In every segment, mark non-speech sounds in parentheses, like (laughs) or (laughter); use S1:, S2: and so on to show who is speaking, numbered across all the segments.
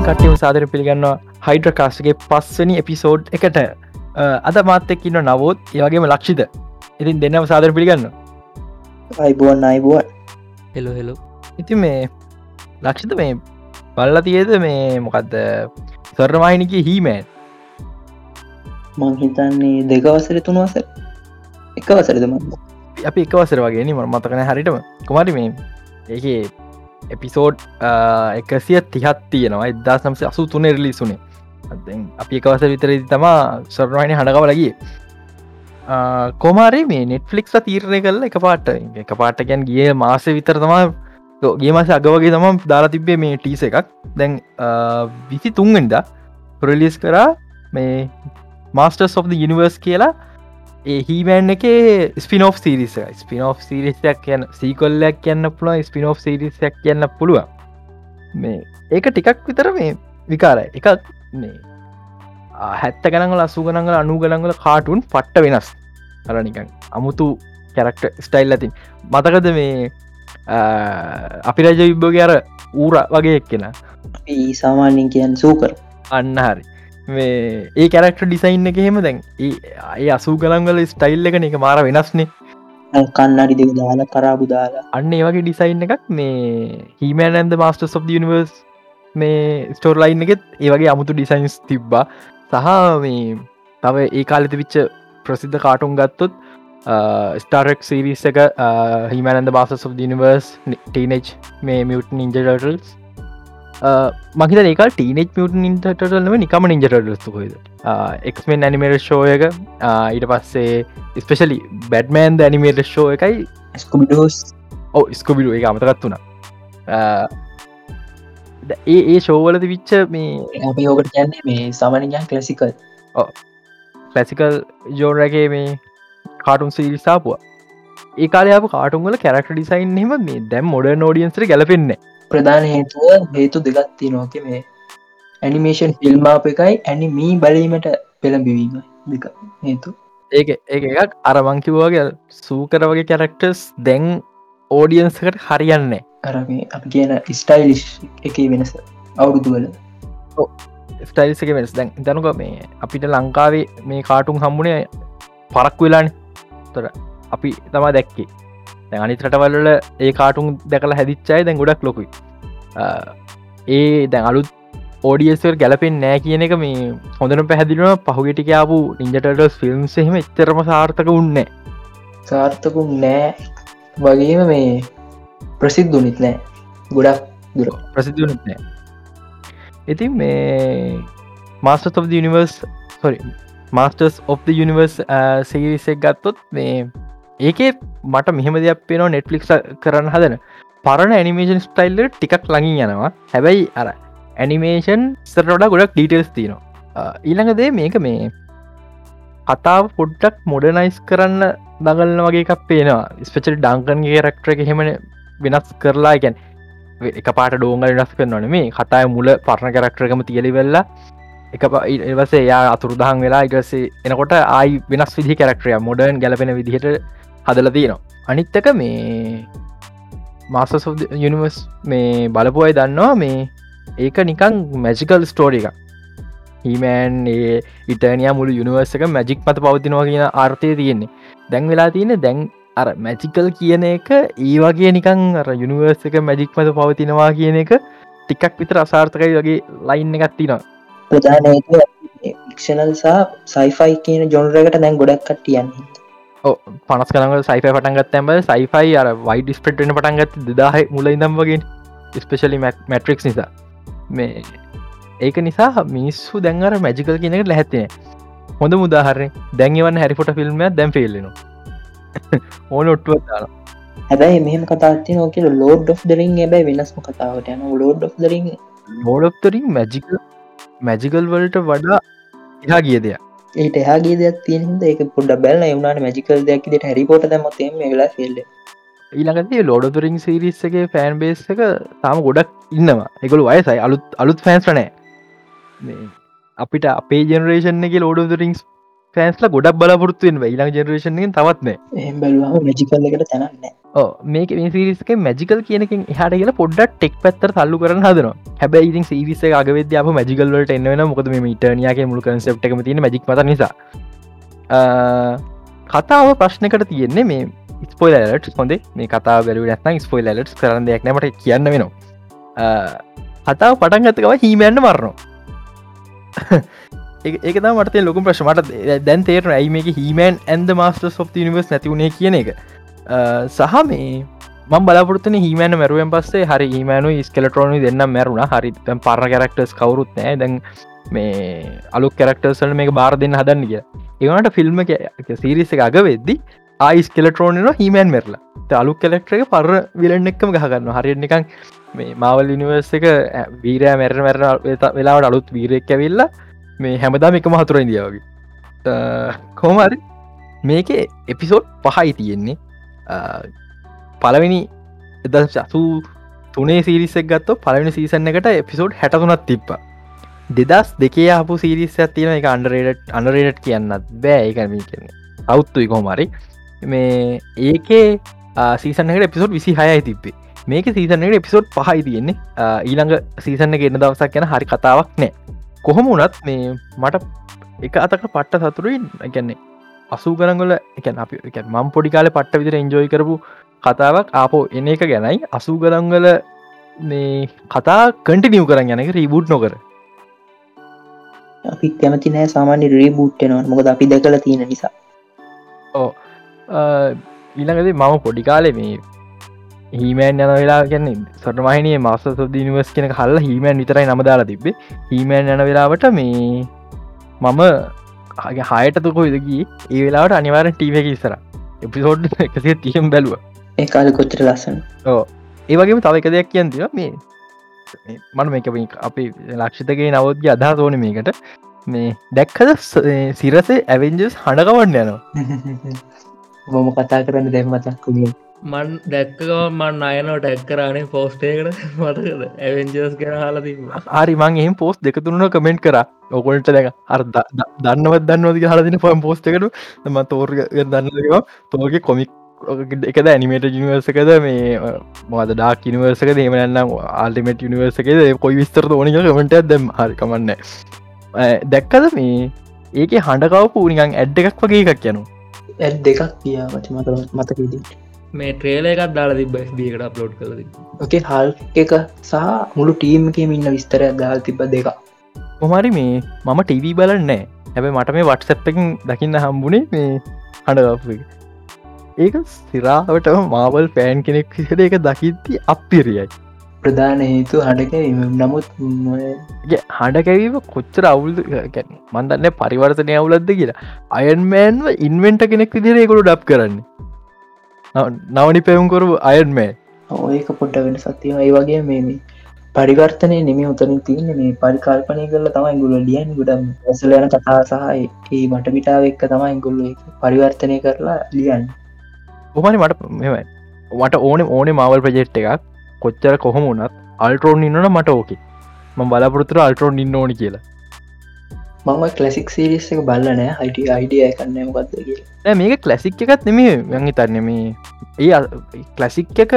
S1: ඉතින් කටයම සාදර පිළිගන්න හයිඩ්‍රකාස්ගේ පස්සනි එපිසෝඩ් එකට. අද මාත්තෙක්කින්න නවෝත් ඒවගේම ලක්ෂිත ඉතින් දෙන්නම සාදර පිළිගන්න
S2: අයිබුවන් අයිබුවන්
S3: හෙලෝ හෙලෝ
S1: ඉති මේ ලක්ෂිත මේ බල්ල තියද මේ මොකක්ද සර්රමහිනික හීමෑන්
S2: මං හිතන්නේ දෙකවසර තුනවස එක වසරදම
S1: අපි එක වසර වගේ ම මතකන හරිටම කොමරි මේ? ඒ එපිසෝඩ් එකසිය තිහත් තියෙනවා. එදදා සම්සේ අසු තුනේ රිලිසුනේ අපි එකවස විතර තමා සොරනයින හඬකව ලගේ කොමාරි මේ නෙට්ෆලික්ස තීරණය කල්ල එක පාට. එක පාටකැන් ගිය මාස විතර තමා ගේ මාස අගවගේ තමම් දාලා තිබේ මේ ටීස එකක්. දැන් විසි තුන්ගෙන්ද ප්‍රලිස් කරා මේ මස්ටර්ස් of යනිවර්ස් කියලා ඒ හිමෑන් එක ස්පිනෝ් සිරිස ස්පිනෝ් සිරිසයක් කියන්න සීකොල්ලයක් කියන්න පුළුව ස්පිනෝ් සිරිසයක් කියන්න පුළුව මේ ඒක ටිකක් විතර මේ විකාර එකක් මේ හැත්ත ගනගල අසු ගනගල අනු ගනගල කාටුන් පට්ට වෙනස්. අරනිකන් අමුතු කැරක්ට ස්ටයිල් ඇතින් මතකද මේ අපි රජ විබ්බෝගේ අර ඌර වගේ එක්කෙන?
S2: සාමාන්‍යෙන් කියන්න සූකර.
S1: අන්න හරි මේ ඒ කැරක්ට ඩිසයින්න එක හෙම දැන් ඒ අසූ ගලන්ගල ස්ටයිල් එකන එක මාර වෙනස්නේ.
S2: කන්නඩි දෙක දාලා කරාබු දාලා.
S1: අන්න ඒවගේ ඩිසයින් එකක් මේ හිමෑන්ද මස්ට සොබ් නිවර්ස් මේ ස්ටෝර්ලයින් එකෙත් ඒවගේ අමුතු ඩිසයින්ස් තිබ්බා. සහ මේ තව ඒ කාලෙත විච්ච ප්‍රසිද්ධ කාටුන් ගත්තොත් ස්ටාරෙක් සිරිස් එක හිමනන්ද බාස සොබ් නිවර්ස් ටීනෙච් මේ මියට් නින්ජටල්ස් මහිත ඒක ටීනෙච් මියට නින්ටටලම නිකම නිජටලස්තුකොයිද එක්මෙන් ඇනිමේට ෂෝයක ඊට පස්සේ ස්පෙශලි බැඩ්මෑන්ද ඇනිමේට ෂෝ එකයි
S2: ස්කුමිඩෝස්
S1: ඕ ස්කොබිඩු එක අමතකත් වුණ. ඒ ඒ ෂෝවලද විච්ච මේ
S2: අපි යෝකට කියන්නේ මේ සාමනයන් කලසිකල්
S1: කලසිකල් ජෝරගේ මේ කාටුන් සිරිසාපුවා ඒ කාලයාප කාටුන්ගල කැරක්ට ඩිසයින් හෙම මේ දැම් මොඩ නෝඩියන්සර ගැලපෙන්නේ
S2: ප්‍රධාන හේතුව හේතු දෙගත්ති නොක මේ ඇනිමේෂන් ෆිල්ම්මාප එකයි ඇනි මී බලීමට පෙළඹිවීම දෙක හේතු
S1: ඒක ඒ එකක්. අරමංකිවගේ සූකර වගේ කැරක්ටර්ස් දැන් ඕඩියන්සකට හරියන්නේ
S2: අරම අප කියන ස්ටයිලිශ් එක වෙනස අවුරුදුවල
S1: ස්ටයිල්සක වෙනස්. දැන් දැනුක මේ අපිට ලංකාවේ මේ කාටුන් හම්බුණේ පරක් වෙලාන. තොර අපි තමා දැක්කේ අනිත් රටවල්ල ඒ කාටුන් දැකල හැදිච්චයි දැන් ගොඩක් ලොකුයි. ඒ දැන් අලුත් ඕඩියස්වර් ගැලපෙන් නෑ කියන එක මේ හොඳන පැහැදිලුව පහුගෙටිකාපු ඉන්ජටටස් ෆිල්ම් එහෙම එච්චරම සාර්ථක උන්නේ
S2: සාර්ථකුම් නෑ වගේම මේ ප්‍රසිද්ධුනිත් නෑ ගොඩක් දුර.
S1: ප්‍රසිද්ධුනත් නෑ ඉතින් මේ මස්ට of නිවර්ස් හොරි මස්ටර්ස් of යනිවර්ස් සිරිසෙක් ගත්තොත් මේ ඒකේ මට මෙහෙම දෙයක් පේනවා නෙට්ලික් කරන්න හදන. පරණ ඇනිමේෂන් ස්ටයිල්ල ටිකක් ලඟින් යනවා. හැබැයි අර ඇනිමේෂන් සරට ගොඩක් ඩීටල්ස් තියනවා. ඊළඟදේ මේක මේ කතාව පොඩ්ඩක් මොඩනයිස් කරන්න දගලන වගේ එකක් පේනවා. ස්පෙචල් ඩංකන්ගේ රක්ටර එක හෙමන වෙනස් කරලා. ගැන් එක පාට ඩෝංගල වෙනස් කරනවන. මේ කතාය මුල පරණ කරක්ටරකම තියලි වෙල්ලා එක එවසේ යා අතුරුදහන් වෙලා ඉගසේ එනකොට ආයි වෙනස් විදි කරක්ටරය මොඩර්න් ගැලපෙන විදිහට හදල තියනවා. අනිත්තක මේ මාස යනිවර්ස් මේ බලපුයි දන්නවා මේ ඒක නිකං මැජිකල් ස්ටෝරි එක හිමෑන් ඒ ඉටනිය මුළු යනිවර්සක මැජික් මත පවතිනවා කියන ආර්ථය තියෙන්නේ. දැන් වෙලා තියෙන දැන් අර මැජිකල් කියන එක ඒ වගේ නිකං අර යනිවර්ස එක මැජික් මත පවතිනවා කියන එක ටිකක් විතර අසාර්ථකයි වගේ ලයින්න එකත්තිනවා
S2: ප්‍රධාන ක්ෂනල් සහ සයිෆයි කියන ජොනරකට දැන් ගොඩක් කට්ටියන්නේ
S1: පනස් කරන සයිෆ පටන්ගත් ඇම සයිෆයි අර වයි ඩිස්පටන පටන්ගත් දෙදාහ මුල ඉදම් වගේ ස්පෙශලි මැට්‍රික් නිසා. මේ ඒක නිසා මිනිස්සු දැන්වර මැජිකල් කියනකට ලැහැත්තේ හොඳ මුදාහරය දැන්වන්න හැරිෆොට ෆිල්ම් දැම් ෆෙල්ලෙන ඕන ඔට්ටුව දාන
S2: හැබැයි මෙහම කතාති නොක ලෝඩ් ඩ් දරින් ඇබයි වෙනස්ම කතාවට යන ලෝඩ් ඩ් දරින්
S1: ලෝඩ්තරින් මැජිකල් මැජිකල් වලට වඩා එහා ගිය දෙයක්
S2: ඒට එහගේ දෙයක් තියනද එක පුඩ බැල්ල එවුණට මැජිකල් දෙයක් දෙට හැරිපොට දැමතේ වෙලා ෆෙල්ල
S1: ඊළඟතේ ලෝඩතුරින් සිරිස්සගේ ෆෑන් බේස් එක තාම ගොඩක් ඉන්නවා. එකගොලු වයසයි. අලුත් අලුත් ෆෑන්ස් නෑ අපිට අපේ ජෙනරේෂන් එක ලෝඩතුරින්ස් ෆෑන්ස්ල ගොඩක් බලාපොරත්තුවෙන් ඊලාං ජෙනරේෂන්ෙන් තවත්නෑ
S2: එහම බැලුවම මැජිකල් එකට තැනන්න
S1: මේක සිරිස්ක මැජිකල් කියනකින් හට කියල පොඩ්ඩ ටෙක් පැත්තර තල්ලු කරන හදන හැබයි ඉතින් සිරිස අගවෙද අප මැජිකල්ලට එන්නවන මොකද මේ ඉටනියගේ මුළු කන්සප්ටම තියෙන මජික් මත නිසා. කතාව ප්‍රශ්නකට තියෙන්නේ මේ ස්පොයිලට හොඳ. මේ කතා බැලු නැත්න ස්පොයිලට් කරන දෙයක් නමට කියන්න වෙනවා. කතාව පටන් ගතකව හීමයන්න මරනවා ඒක මට ලොක ප්‍රශ්මට දැන් තේර ඇයි මේක හිමන් ඇන්ද මස්ට සොප් නිවස් නැතිවුණේ කියන එක. සහ මේ මං බලාපොරත්තන හිමෑන මැරුවෙන් පස්සේ හරි හිමෑනු ස්කලටරෝනි දෙන්න මැරුණ. හරි පරණ කැරක්ටර්ස් කවරුත් නෑ දැන් මේ අලු කැරක්ටර්සල් මේ බාර දෙන්න හදන්න කිය ඒවනට ෆිල්ම් සිරිස එක අග වෙද්දි ආයිස් කෙලටරෝනන හිමෑන් මෙරලා. අලු කෙලෙක්ටර එක පර විලන්න එක්කම ගහගන්න හරියට නිකං මේ මවල් නිවර්ස එක වීරය මැර මැරණ වෙලාවට අලුත් වීරෙක් ඇවිල්ලා මේ හැමදාම එකම හතුර ඉදියාවගේ කෝමරි මේක එපිසෝඩ් පහයි තියෙන්නේ. පලවෙනි එද සසූ තුනේ සිරිසක් ගත්ත පලවෙනි සීසන්න එකට එපිසෝඩ් හැටතුනත් තිප්ප දෙදස් දෙකේ අපපු සිරිස් ඇතින එක අන්ඩරේට අනරේට් කියන්නත් බෑ. ඒකමී කියන්නේ. අවුත්තුයි කොහමරි මේ ඒකේ සීසනකට එපිසෝඩ් විසි හයයි තිබ්බේ. මේක සීසනකට එපිසෝඩ් පහයි තියෙන්නේ. ඊළඟ සීසන්න ගෙන්න්න දවසක් ගැන හරි කතාවක් නෑ. කොහොම වනත් මේ මට එක අතක පට්ට සතුරුයි ගැන්නේ අසූ කරගල එක අපි මම් පොඩිකාල පට්ට විදිර එන්ජෝයි කරපු කතාවක් ආපෝ එන එක ගැනයි අසූ ගරංගල මේ කතා කටිනියව කරන්න යනක රීබුට් නොකර.
S2: අපි කැමති නෑ සාමාන්‍ය රීබුට්ටනවා මොකද අපි දැකල තියෙන නිසා.
S1: ඕ ඊළඟද මම පොඩිකාලේ මේ හීමෑන් යන වෙලා කියන්නේ සටමහිනේ මස්ස සොදනිවස් කෙන හල්ල හීමෑන් විතරයි නමදාලා තිබේ හීමෑන් යන වෙලාවට මේ මම හයට තුක විදගී ඒ වෙලාට අනිවාරෙන් ටීව එක ඉස්සර එපිසෝඩ් එකසිේ තියම් බැලුව.
S2: ඒ කාල කොච්චර ලස්සන.
S1: ඕ ඒවගේම තව එක දෙයක් කියන්තිව මේ මන මේක අපි ලක්ෂිතගේ නවෝද්‍ය අදහා ඕන මේකට. මේ දැක්කද සිරසේ ඇවෙන්ජස් හඬකවන්න යනවා? (laughs)
S2: මොම කතා කරන්න දැම්මතක් කුමිය
S3: මන් දැක්කව මන් අයනෝ ටැක් කරනේ පෝස්ටේකට මටකද ඇවෙන්ජස් කර හලා තිබ
S1: හරි මං එහෙම පෝස් දෙකතුරුණ කමෙන්ට් කර. ඔකොල්ට දැක. අර දන්නවත් දන්නවද හලදින පම් පෝස්්කට ම තෝර්ග දන්නවා තෝර්ග කොමික් එකද ඇනිමේට ජනිවර්සකද මේ මොද ඩාක් නිවර්සක දේමනන්නම් ආල්ටිමට නිවර්සකද කොයි විස්තර ඕනික කමට දැම් හරිකමන්න දැක්කද මේ? ඒක හඬකවපු නිකන් ඇඩ් එකක් වගේ එකක් යනු
S2: ඇත් දෙකක් කියා මති මත මතකදී
S3: මේ ට්‍රේල එකත් දාලා තිබ බියකට අප්ලෝඩ් කලද
S2: ඕකේ හල් එක සහ මුළු ටීම්කම ඉන්න විස්තරයක් දාල් තිබ දෙක
S1: කොමරි මේ මම ටීවී බලන්නෑ හැබයි මට මේ වටසැප්පකින් දකින්න හම්බුණේ මේ හඬගපු ඒක සිරාවට මාවල් පෑන් කෙනෙක් හිට එක දකිත්ති අපිරියයි.
S2: ප්‍රධාන හේතු හඩක නමුත්
S1: හඬකැවීම කොච්චර අවුල් මන්දන්න පරිවර්තනය අවුලද්ද කියලා. අයන්මෑන්ව ඉන්වෙන්ට කෙනෙක් විදිරේකුළු ඩප් කරන්නේ නවනි පැවුම්කරු අයන්මෑ
S2: ඒක පොඩ්ඩ වෙන සතිය ඒ වගේ මේ පරිවර්තනය නෙම උතන තියන්න. මේ පරිකල්පනය කරල තමයි ගුල ලියන් ගොඩම් ඇසල යන කතා සහයි ඒ මට පිටාව එක්ක තමයි ගොල්ල පරිවර්තනය කරලා ලියන්න.
S1: ඔහනි මට මෙමයි මට ඕන ඕනේ මවල් ප්‍රජෙට් එකක්. කොච්චර කොහොම වනත් අල්ටරෝන් ඉන්නන මට ඕකි. ම බලාපොරතුර අල්ටරෝන් ඉන්න ඕනි කියලා
S2: මම කලසික් සිරිස් එක බල්ලනෑ හයිට අයිඩිය කන්න මොකක්ද කිය
S1: මේක කලසික් එකත් නෙමේ යඟි තරන්න මේ ඒ කලසික් එක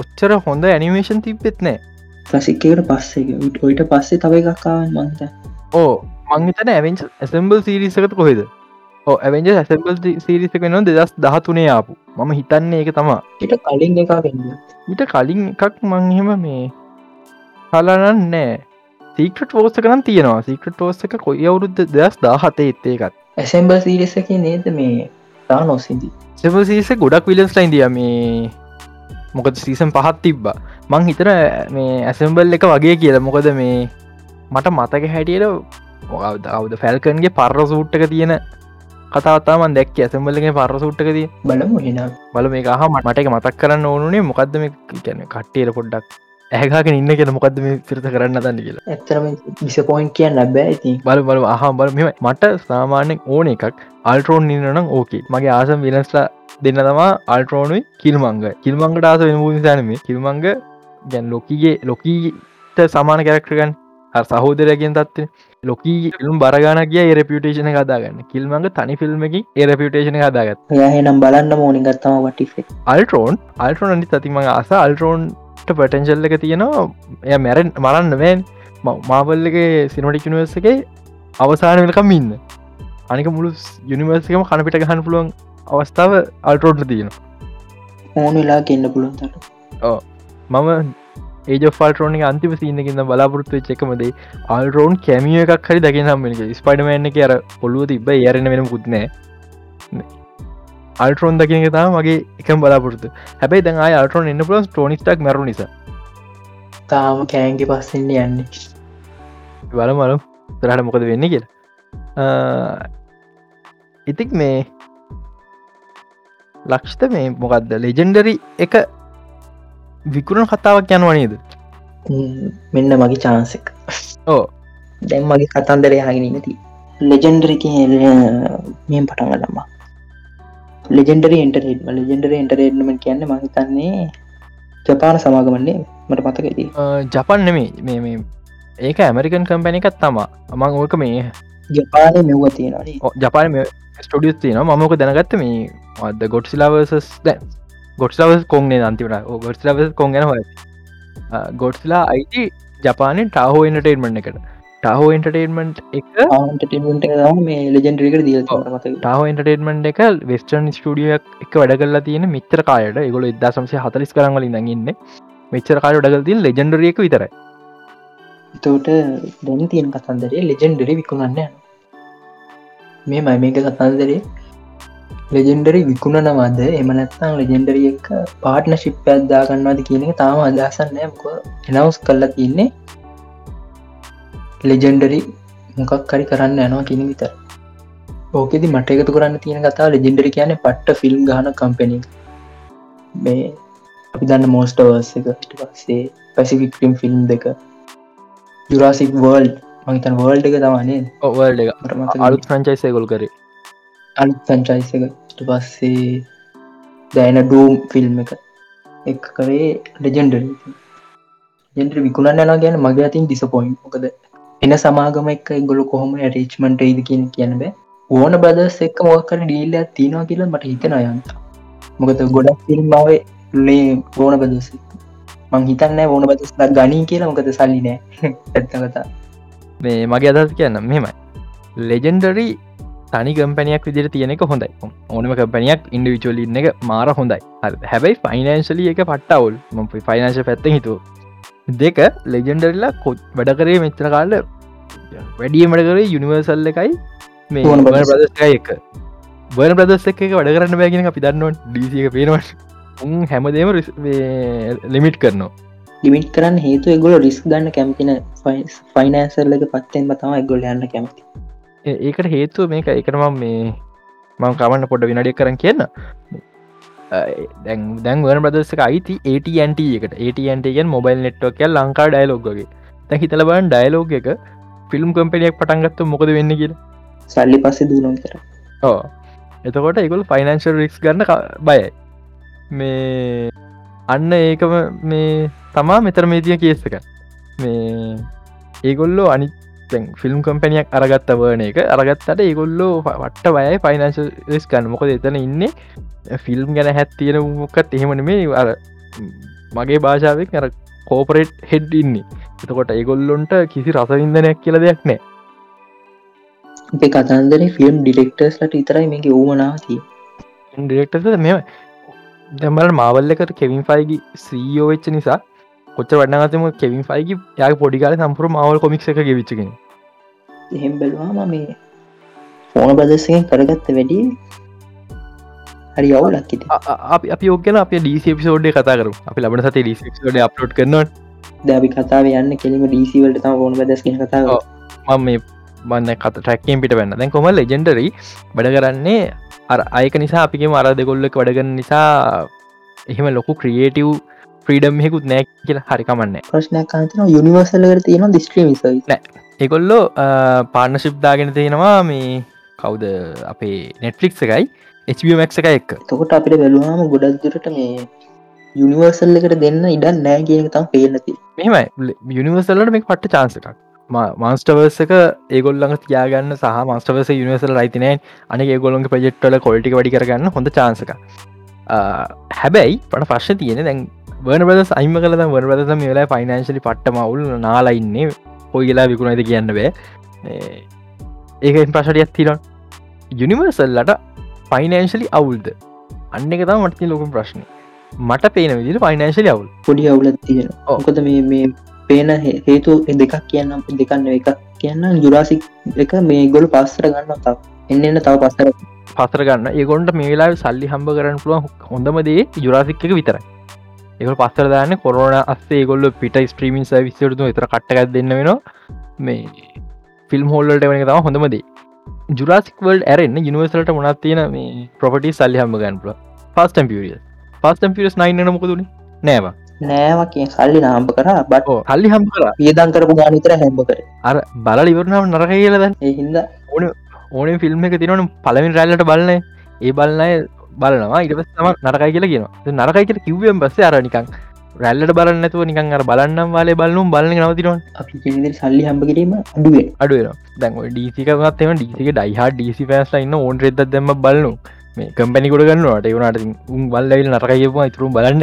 S1: ඔච්චර හොඳ ඇනිමේෂන් තිබ්බෙත් නෑ.
S2: කලසික්කට පස්සේ ඔයිට පස්සේ තව එකක්කාවන් මන්ත
S1: ඕ මංහිතන ඇවෙන්ච ඇසම්බල් සිරිසකත කොහෙද? ඇවෙන්ජ ඇසම්බල් සිරිසක නවා දෙදස් දහතුනේ ආපු. මම හිතන්නේ ඒක තමා
S2: ට කලින් එක
S1: ඊට කලින් එකක් මංහෙම මේ හලනන් නෑ සීකට ෝස්ස කරන තියෙනවා. සීකට ෝස්ස එක කොයි අවුරුද්ධ දස් දාහතේ එත්තේ එකත්
S2: ඇසම්බල් සිරිසක නේද මේ තා නොසිදී
S1: සෙපසිස ගොඩක් විලස් ලයින්දිය මේ මොකද සීසන් පහත් තිබ්බා. මං හිතර මේ ඇසම්බල් එක වගේ කියලා. මොකද මේ මට මතක හැටියට මොකවද? අවද ෆැල්කන්ගේ පර්ර සූට්ටක තියෙන කතාවතාමන් දැක් ඇසම්බලගේ පර්ර සුට්ටක දී
S2: බලමු හිනා
S1: බල මේ හම මට එක මතක් කරන්න ඕනුනේ මොකක්ද මේ? කියන කට්ටියට පොඩ්ඩක් ඇහකාගෙන ඉන්න කියෙන මොකක්ද මේ සිරත කරන්න දන්න කියලා?
S2: ඇත්තරම විසපොයින්් කියන්න ලැබෑ ඇති
S1: බල බල අහම් බල මෙම මට සාමාන්‍යෙන් ඕන එකක් අල්ටරෝන් ඉන්නනම් ඕකේ මගේ ආසම් විලස්ලා දෙන්න තමා අල්ටරෝනුයි කිල්මංග කිල්මංගට ආස වෙන නිසානම කිල්මංග ගැන් ලොකගේ ලොකීට සමාන කැරක්ටරගන් සහෝදරයගෙන් තත්ව ලොකී ිල්ම් බරගාන කිය රපියටේෂන කදාගන්න කිල්මඟ තනි ෆිල්ම්මකින් එරපියටේෂන කදාගත්
S2: යහෙනම් බලන්න මෝනි ගත්තම වටිේ
S1: අල්ටරෝන් අල්ටරෝන් අනි තතිම අස අල්ටරෝන්ට පටන්ශල්ල එක තියෙනවා? එය මැරෙන් මරන්න වෑන් මාවල්ලගේ සිනොටිකනිවර්සගේ අවසාන වෙලකම් ඉන්න. අනික මුළු යුනිවර්සකම කණපිට ගහන්න පුළුවන් අවස්ථාව අල්ටරෝඩ්ට තියෙනවා.
S2: ඕන වෙලා ගන්න පුළුවන්තට
S1: මම ඒජ ෆල්ටරෝනික අන්තිම සිීනකින්න බලාපොරත්තු චෙකමදේ අල්රෝන් කැමිය එකක් හරි දකි සම්මක ස්පයිඩමන්න අර පොල්ලුව තිබ යරන වෙන පුත්නෑ අල්ටරෝන් දකින තා මගේ එකම් බලාපොරතු හැබයි දැන් අයි අල්ටරෝන් එන්න පුලන් ටෝනිස්ටක් මරු නිසා.
S2: තාම කෑන්ගේ පස්සෙන්ට යන්නේ.
S1: වල මලු තරහට මොකද වෙන්න කියලා. ඉතික් මේ ලක්ෂත මේ මොකක්ද ලෙජෙන්ඩරි එක විකුණන කතාවක් යනවා නේද?
S2: මෙන්න මගේ චාන්සෙක්
S1: ඕ
S2: දැන් මගේ කතන්දර යහගෙන නති ලෙජෙන්ඩරික මෙම් පටන්ග ලම්මා ලෙජෙන්ඩරි එන්ටරේටම ලෙජෙන්ඩර එන්ටරේටම කියන්න මහිතන්නේ ජපාන සමාගමන්නේ මට මතකදී
S1: ජපන් නෙමේ මේ මේ ඒක ඇමරිකන් කම්පැනි එකත් තමා අමං ඕක මේ
S2: ජපාන මෙව්ව තියෙනවා
S1: ජපාන ස්ටඩියස් තියන මමක දැනගත්ත මේ අද ගොඩ්සිලාවසස් දැ ගොඩ්ස්ලාවස් කොන්ගේ අන්තිමට? ගොඩ්ස්ලාවස් කොන් ගැන හොය ගොඩ්ස්ලා අයිති ජපානෙන් ටහෝ එන්ටේන්මට් එකට ටහෝ එන්ටර්ටේන්මන්ට් එක?
S2: මේ ලෙජෙන්ඩරික දිය
S1: ටහෝ එන්ටර්ටේන්මන්ට් එක වෙස්ටර්න් ස්ටඩියක් එක වැඩ කරලා තියෙන මිත්‍ර කායට ගොල එදා සම්සේ හතලිස් කරංගලින් දඟන්න මෙච්චර කාය ඩගල්තින් ලෙජෙන්ඩරියක විතරයි.
S2: තෝට දැන් තියෙන කතන්දරේ ලෙජෙන්ඩරි විකුණන්න මේ මයි මේක කතන්දරේ ලෙජෙන්ඩරි විකුණනවාද? එමනැත්තං ලෙජෙන්ඩරිය එක පාට්න ශිප්පයක් දාගන්නවාද කියන එක තාම අදසන්නයක එනවස් කල්ලා තියන්නේ ලෙජෙන්ඩරි මොකක් කරි කරන්න යනවා කියන විතර ඕකෙදි මට එකතු කරන්න තියෙන කතා ලෙජෙන්ඩරි කියන පට්ට ෆිල්ම් ගහන කම්පෙන මේ අපි දන්න මෝස්ටවර්ස එක ට පස්සේ පැසිෆික්ටම් ෆිල්ම් දෙක. ජුරාසික් වර්ල්ඩ් මහිතන් වර්ල්ඩ් එක තමානේ
S1: ඔවල්ඩ අලුත් ප්‍රංචයිසය ගොල් කරේ.
S2: අලුත් සංචයිස එක. ට පස්සේ දැන ඩූම් ෆිල්ම් එක. එක කරේ ලෙජෙන්ඩරි ජෙන්ට විකුණන්න ලා ගැන මගේ අතින් ඩිසපොයින් මොකද එන සමාගම එක ගොල කොහොම රීච්මට ඉද කියන කියන බෑ. ඕන බදස් එක් මොකර ඩීල්ල තිනවා කියලා මට හිතන අයන්ත මොකද ගොඩක් ෆිල්ම්මාවේ ලේ ඕන බදස මං හිතන්න ඕන බදස් ගනී කියලා මොකද සල්ලි නෑ. (laughs) ඇත්තකතා
S1: මේ මගේ අදස් කියන්න මෙමයි ලෙජෙන්ඩරි තනි කම්පනයක් විදිර තියෙනෙක හොඳයි. ඕනම කම්පනයක් ඉන්ඩවිචුවල ඉන්න එක මාර හොඳයි. හැබැයි ෆයිනන්ශලි එක පට්ටවුල් ම ෆයිනන්ශ පැත්ත හිතුව දෙක ලෙජෙන්ඩරලා කොත් වැඩ කරේ මෙච්චර කාල්ල වැඩියමට කරේ යුනිවර්සල් එකයි මේ එක. බන ප්‍රදස් එක වැඩ කරන්න බෑගෙන අපි දන්නවා ඩීසික පේනවට උන් හැමදේම ලිමිට් කරනවා.
S2: ලිමිට් කරන්න හේතු එගොල රිස් ගන්න කැමතින ෆයිනන්සල්ලක පත්තෙන් බතම එගොල්ල යන්න කැමති.
S1: ඒකට හේතුව මේක එකනම මේ මං කමන්න පොඩ විනඩිය කරන්න කියන්න දැන් දැන් වන ප්‍රදස්සක අයිති ATන්ට එකට. ATන්ටගෙන් මොබයිල් නෙට්වක් ලංකා ඩයිලෝගගේ තැ හිතල බන් ඩයිලෝග එක ෆිල්ම් කම්පනියක් පටන්ගත්ත මොකද වෙන්න කිය
S2: සල්ලි පස්සේ දුනම් කර
S1: ඕ එතකොට එකකුල් ෆයිනන්ශල් රික්ස් ගන්න බයයි. මේ අන්න ඒකම මේ තමා මෙතර මේතිය කේස්සක මේ ඒගොල්ලෝ අනි ෆිල්ම් කම්පනියක් අරගත්ත වන එක. අරගත්තට ඒගොල්ලෝ වට්ට වයයි ෆයිනන්ශ ස් කන්න මොකද එතන ඉන්න ෆිල්ම් ගැන හැත්තියෙන මොකත් එහෙමන මේ අර මගේ භාෂාවක් අර කෝපරේට් හෙඩ් ඉන්නේ. එතකොට ඒගොල්ලොන්ට කිසි රසවින්දනයක් කියල දෙයක් නෑ
S2: අපේ කතන්දර ෆිල්ම් ඩිරෙක්ටර්ස් ලට ඉතරයි මේක ඕමනාති
S1: ඩිරෙක්ටර්ද මෙම දැමල මාවල්ලකට කෙවින් ෆයිගි සීයෝවෙච්ච නිසා කොච්ච වන්නගතම කෙවින් ෆයිගි යා පොඩිකාල සම්පුර මවල් කොමික් එක ගෙවිච්චගෙන
S2: එහෙම් බැලවාම මේ ෆෝන බදස්සෙන් කරගත්ත වැඩි හරි අවුලක් ඉති
S1: අපි අපි යෝගන අප ඩීසි පිසෝඩ් කතා කරු අපි ලබන සති ඩිසිෝඩ අප්ලෝඩ් කරනවා
S2: දැබි කතාව යන්න කෙලිම ඩීසිවලට තම ෆෝන බදස්ගෙන කතාව.
S1: මම මේ බන්න කට ටැක්කෙන් පිට වෙන්න. දැන් කොම ලෙජෙන්ඩරි වැඩ කරන්නේ? අර අයක නිසා අපිගේ මර දෙගොල්ලක් වැඩගන්න නිසා එහෙම ලොකු ක්‍රියේටව් ්‍රීඩම් හෙකුත් නෑ කියලා හරිකමන්න
S2: ප්‍රශ්නයක් කාතන යුනිවර්සල්ලකට තියෙන දිස්ත්‍රීම
S1: එකොල්ලෝ පාර්ණශිප්දාගෙන තියෙනවා මේ කවුද? අපේ නෙට්ලික් එකයි HBමක් එක එක්
S2: තකොට අපිට බැලුවාම ගොඩක් දුරට මේ යුනිවර්සල් එකට දෙන්න ඉඩන් නෑ කියන තම් පේනති
S1: මෙම යුනිවර්සල්ලට මේ පට්ට චාන්සකක් මාස්ටවර්සක ඒගොල්ලඟ තියාගන්න සහ මස්ටවස යනිවසල් රයිතිනෑ අනි ඒගොලොන්ගේ ප්‍රජෙක්්ටල කොල්ටි වැඩි කරගන්න හොඳ චාන්සක හැබැයි පට ප්‍රශ්න තියෙන දැන් වන බද අයිම කල වන බද වෙලා ෆයිනන්ශලි පට්ට මවුල් නාලයින්නේ ඔයගලා විකුණයිද කියන්න බෑ. ඒක ප්‍රශටියක් තිරන් යුනිවර්සල්ලට ෆයිනන්ශලි අවුල්ද? අන්න එක තම මටති ලොකුම් ප්‍රශ්න. මට පේන විදිට ෆයිනන්ශලි අවුල්.
S2: පොඩි අවුලත් තියෙන ඕකොද මේ මේ පේන හේතු දෙකක් කියන්න දෙකන්න එකක් කියන්න ජුරාසික් එක මේ ගොලු පස්සර ගන්න තව. එන්නන්න තව පස්සර
S1: පසර ගන්න. ඒගොන්ට මේ වෙලා සල්ලි හම්බ කරන්න පුළුව හොඳමදේ ජුරාසික් එක විතරයි ඒක පස්සර දාන්න කොරන අස්සේ ගොල්ල පිට ස්ත්‍රීමින් විසිරතු එතර කට්ටක් දෙන්න වෙන මේ ෆිල්ම් හෝල්ලට වන තම හොඳමදේ ජුරාසික්වල් ඇරෙන්න්න යනිවර්සලට මොනත් තියෙන මේ ප්‍රපටි සල්ලි හම්බ ගන්නපුල පස්ටම් පිරිය පස්ටම් පිරස් නයින්න මොකදුන නෑවා
S2: නෑවකිය සල්ලි නාම්ප කර බට
S1: හල්ලි හම්බ කර.
S2: වියදන් කරපු ගානිතර හැම්බ කර.
S1: අර බල ඉවරනාව නරක කියලද
S2: එහින්ද
S1: ඕන ඕන ෆිල්ම් එක තිරවන පලමින් රැල්ලට බලන ඒ බලන්නය බලනවා. ඉට තම නරකයි කියලා කියන නරකයි කියල කිව්වම් බස්ස අරනිකං රැල්ලට බලන්න ඇතුව නිකන් අර බලන්නම් වාලේ බලනුම් බලන නවතිරවා
S2: අපි සල්ලි හම්බ කිරීම අඩුවේ
S1: අඩුව දැන් ඩීසිකත්ම ඩීසික ඩයිහ ඩීසි පෑස්ල ඉන්න ඕන් රෙද දෙම බලනු මේ කම්පැනිකුට ගන්නවට ඒවනට උන් බල්ලවිල් නරකයපවා ඉතුරුම් බලන්න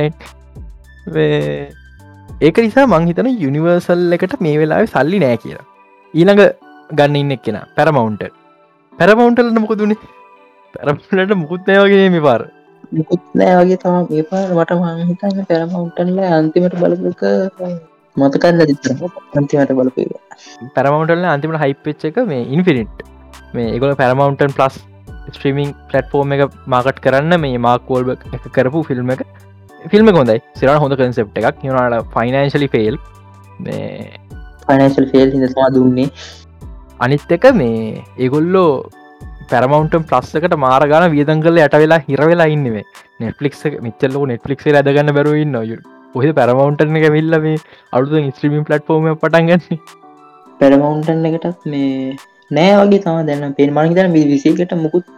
S1: ඒක නිසා මංහිතන යුනිවර්සල් එකට මේ වෙලා සල්ලි නෑ කියලා. ඊළඟ ගන්න ඉන්න එක්කෙන පැරමවුන්ට පැරමවුන්ටලට මොක දුනේ පැරමලට මුකුත්නෑවගේ මේ පාර.
S2: මුකුත් නෑ වගේ තම ඒ පාර. මට මංහිතන්න පැරමවුන්ටන්ල අන්තිමට බලපක මතකන්න දිතර අන්තිමට බලපේ
S1: පැරමවුන්ටල්ල අන්තිමට හයිපච්ච එක මේ ඉන්ෆිනිට් මේ ඒගොල පැරමවුන්ටන් ප්ලස් ස්ට්‍රීමිං පලට්ෆෝර්ම් එක මාකට් කරන්න මේ මාකෝල්බ එක කරපු ෆිල්ම් එක. ෆිල්ම් හොඳයි. සිරට හොඳ කන්සෙප් එකක්. යනට ෆයිනන්ශලි ෆෙල් මේ
S2: ෆනශල් ෆෙල් හිදවා දුන්නේ.
S1: අනිත් එක මේ ඒගොල්ලෝ පැරමවන්ටම් ප්ලස්සකට මාරගන වියදන් කල යට වෙලා හිරවෙලා ඉන්නවේ නෙට්ලික් මිචල්ලක නෙට්ලික් ඇදගන්න බැරුවන්න ඔහ පැරමවන්ටන එක මිල්ල මේ අලුතු ස්ත්‍රීමින් පලට්ෆෝර්ම පටන්ගන්න
S2: පැරමවුන්ටන් එකටත් මේ නෑ වගේ තම දැන්න පෙන් මනිතන විසිකට මුකුත්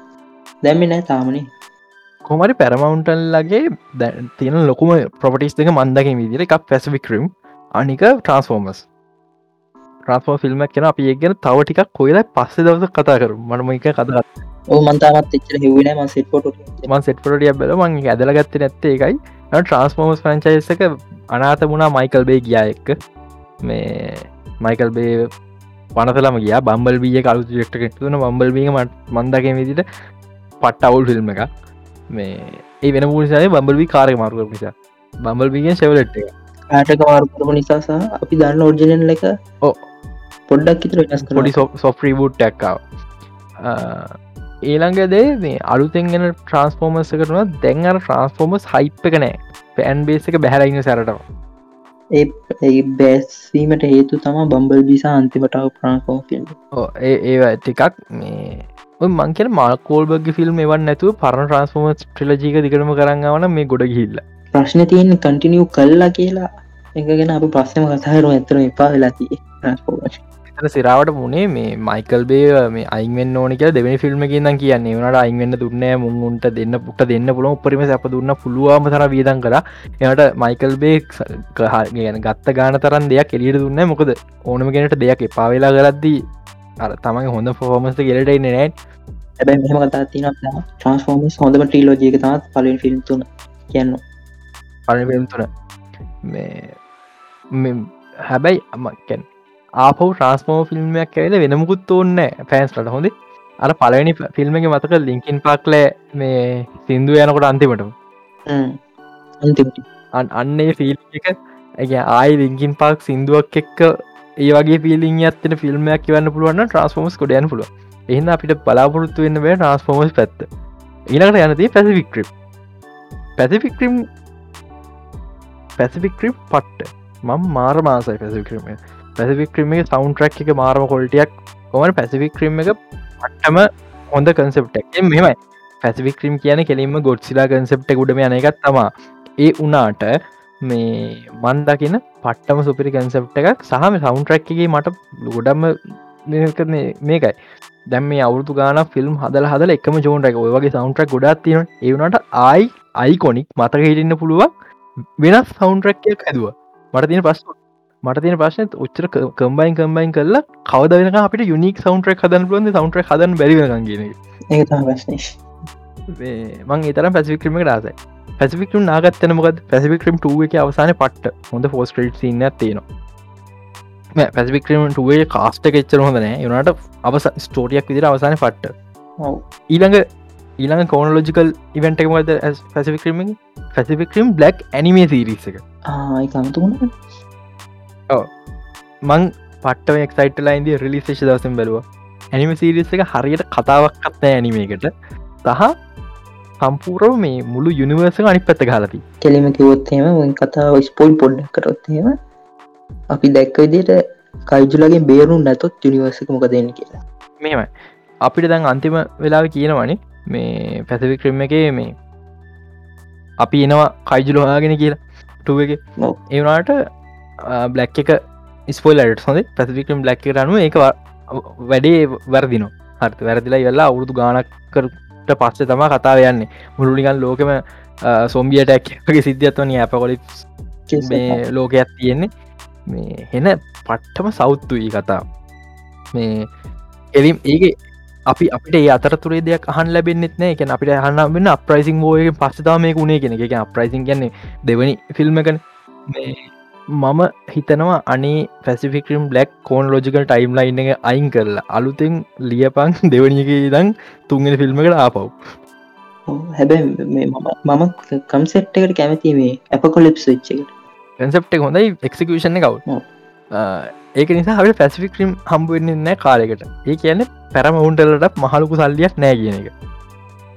S2: දැම්මි නෑ තාමනේ
S1: කොමරි පැරමවුන්ටල්ලගේ තියෙන ලොකුම ප්‍රපටිස් දෙක මන්දකින් විදිර එකක් පැසිවික්‍රම් අනික ට්‍රන්ස්ෆෝර්මස් ට්‍රන්ස්ෆෝ ෆිල්ම් කෙන අපි ඒගෙන තව ටිකක් කොයිලා පස්සේ දවස කතා කරු මනම එක කතා
S2: ඕ මන්තාමත් එච්චර හෙවන ම සෙට්පොට
S1: මන් සෙට්පොටිය බල මං ඇදලගත්ත නැත්තේ එකයි ට්‍රන්ස්ෆෝර්මස් ෆ්‍රංචයිසක අනාත මුණා මයිකල් බේ ගියා එක්ක. මේ මයිකල් බේ පනසලම ගිය. බම්බල් බිය කලු ෙක්ට තුන. බම්බල් බීම මන්දක විදිට පට්ට අවුල් ෆිල්ම් එක මේ ඒ වෙන පුනිසාය බම්බල්වි කාරය මාරුක නිසා. බම්බල් බිගෙන් සෙවලට් එක
S2: ආටක මාරුකරපු නිසා සහ අපි දන්න ඔර්ජනල් එක
S1: ඕ
S2: පොඩ්ඩක් ඉතර වෙනස්
S1: පොඩි සොෆ්‍රී බූට් ටැක්කාව ඒළඟදේ මේ අලුතෙන්ගෙන ට්‍රන්ස්ෆෝර්මස් කරන දැන්ර ට්‍රන්ස්ෆෝර්මස් හයිප් එක නෑ. පෑන් බේස එක බැහරයින්න සැරටම.
S2: ඒ බැස්වීමට හේතු තම බම්බල් බිසා අන්තිමටාව ප්‍රාන්ෆෝම් ෆිල්ම්
S1: ඒ ටිකක් මේ මංකෙන මාකෝල්බග ෆිල්ම් එවන් නැතුව පරණ ට්‍රන්ස්ෆෝර්මස් ට්‍රලජීක දිකරම කරන්නවන මේ ගොඩ හිල්ල
S2: ප්‍රශ්න තියෙන් කටිනියව් කල්ලා කියලා. එකගෙන අප පස්සම කතාරු ඇතරම එපා ට්‍රන්ස්ෆෝර්මශ
S1: සිරාවට මුණේ මේ මයිකල් බේ මේ අයිෙන් ඕනික දෙවනි ෆිල්ම් කියන්න. කියන්නේ වනට අයිවෙන්න දුන්න මුන්ට දෙන්න පුට දෙන්න පුළො උපරිම අප දුන්න පුළුවම තර වියදන් කර එයට මයිකල් බේක් ගැන ගත්ත ගාන තරන් දෙයක් එලියට දුන්න මොකද ඕනම ගෙනට දෙයක් එපාවෙලා කරද්දී අර තමයි හොඳ ෆෝමස්ට ගෙලට එන්න නෑ
S2: ඇබැයි මෙහම කතා තින ට්‍රන්ස්ෆෝර්මස් හොඳම ට්‍රීලෝජයක තත් පලින් ෆිල්ම් තුන කියන්න
S1: ෆිල්ම් තුන මේ හැබැයි අමකැන් ආපව ට්‍රන්ස්මෝ ෆිල්ම්මයක් ඇල වෙනමුකුත් ඕන්න ෆෑන්ස්ලට හොඳ? අර පලනි ෆිල්ම් එක මතක ලිංකින් පාක්ලෑ මේ සිින්දු යනකොට අන්තිමට. අන්නේ ෆිල් එක. ඇ ආයි ලිංකින් පාක් සිින්දුවක් එක්ක ඒ වගේ පිලිින් ඇත්තන ෆිල්ම්මයක් කියවන්න පුළුවන් ට්‍රන්ස්ෆෝමස් කොඩයන පුළුව එහින්න අපිට බලාපොරොත්තු වෙන්න වේ ට්‍රන්ස්ෆෝමස් පැත්ත. ඊනකට යනති පැසිෆික්්‍රිප් පැසිෆික්්‍රිම් පැසිෆික්්‍රිප් පට්ට. මං මාර මාසයි පැසික්‍රීම පැසිෆික් ක්‍රීම එක සවන්් ට්‍රක් එක මාරම කොල්ටියක් කොමට පැසිෆික් ක්‍රීම් එක පට්ටම හොඳ කන්සෙප්ටක් මෙමයි පැසිෆික් ක්‍රීම් කියන කෙලින්ම ගොඩ්සිලා කන්සෙප්ට ගුඩම යන එකත් තමා ඒ උනාට මේ මන්දකින පට්ටම සුපිරි කන්සෙප්ට එකක් සහම සවන්් ට්‍රක්ගේ මට ගොඩම්ම මේකයි. දැම් මේ අවුතු ගාන ෆිල්ම් හදල හදල එකම ජෝන්ටක ඔයගේ සවන්ට්‍රක් ගොඩත් තියෙන ඒවනට ආයි අයිකොනික් මතක හිටන්න පුළුවන්. වෙනස් සවන්ට්‍රක්යක් ඇදවා මට තියෙන පස් මට තියෙන ප්‍රශ්න උච්චර කම්බයින් කම්බයින් කරලා කවද වෙන අපිට යුනික් සවන්ට්‍රක් හදන් පුලුවන් සවන්ට්‍ර හදන්
S2: ප්‍රශ්නේශ්
S1: මං ඒතර පැසිික්‍රම රාසයි පැසිික්‍රම් නාගත්තන මොකද පැසිික්‍රම් ටුව එක අවසාන පට්ට. හොඳ ෆෝස්ට්‍රේට් සින්න තියෙනවා. පැසිික්‍රම ටුවේ කාස්ට එච්චර හොඳනෑ යනට අවස ස්ටෝටියක් විදිර අවසාන පට්ට. ඊළඟ ඊළඟ කෝනලෝජිකල් ඉවෙන්ට එකමද පැසිික්‍රම පැසිික්‍රම් බ්ලක් ඇනිමේ සිරිස එක.
S2: ආයිකමතුුණ
S1: මං පට්ටම එක්සයිට ලයින්ද රිලිසේෂ දවසම් බැලවා. ඇනිම සිරිස එක හරියට කතාවක් කත්නෑ ඇනිමේකට සහ සම්පූරව මේ මුළු යුනිවර්ස අනි පැත්ත කාලති
S2: කෙලිම කිවොත්හෙම කතාව ස්පොයිල් පොඩ්ඩක් කරොත්හෙම අපි දැක්ක විදිට කයිජුලගේ බේරුම් නැතොත් යුනිවර්සික මොක දෙන්න කියලා.
S1: මෙම අපිට දැන් අන්තිම වෙලාව කියනවනේ මේ පැසිවි ක්‍රම එක මේ අපි එනවා කයිජුලොහාගෙන කියලා. ටුව එක. ඒවනාට බ්ලක් එක ස්පොයිලට හොඳ. පැසිිකම් බ්ලක් රනුව ඒක වැඩේ වර්දින හරත වැරදිලා වෙල්ලා අවුරුදු ගානක්කරට පස්සේ තම කතාව යන්නේ. මුළුනිකන් ලෝකම සොම්බිය ටැක්ගේ සිද්ධියත්වන ඇපකොලි මේ ලෝකයක් තියෙන්නේ. මේ හෙන පට්ටම සෞත්තුයි කතා මේ එලිම් ඒක අපි අපිට ඒ අතරතුරේ දෙයක් අහන් ලැබෙන්න්නෙත් නෑ. එක අපිට හන්න වෙන්න අප්‍රයිසිං ෝය පස්සතාව මේ උුණේ කෙන එක. අප්‍රයිසින් ගන්නේ දෙවනි ෆිල්ම්මකන මම හිතනවා අනේ පැසිෆිකම් බ්ලක් කෝන් ලෝජිකල් ටයිම් ලයින්න එක අයින් කරලා අලුතෙන් ලියපං (laughs) දෙවනික දං තුන්ගෙන ෆිල්ම්මකට ආපව්
S2: හැබැ මම කම්සෙට්කට කැමති මේ ඇප කොලිප් ච්චකට
S1: කන්සප්ට හොඳයි එක්සිකෂන කව් ඒක නිසා හට පැසිෆික්‍රීම් හම්බුවෙන්නේ නෑ කාලෙකට ඒ කියන්න පැරම උන්ටලට මහලුකු සල්ලියක් නෑ කියන එක.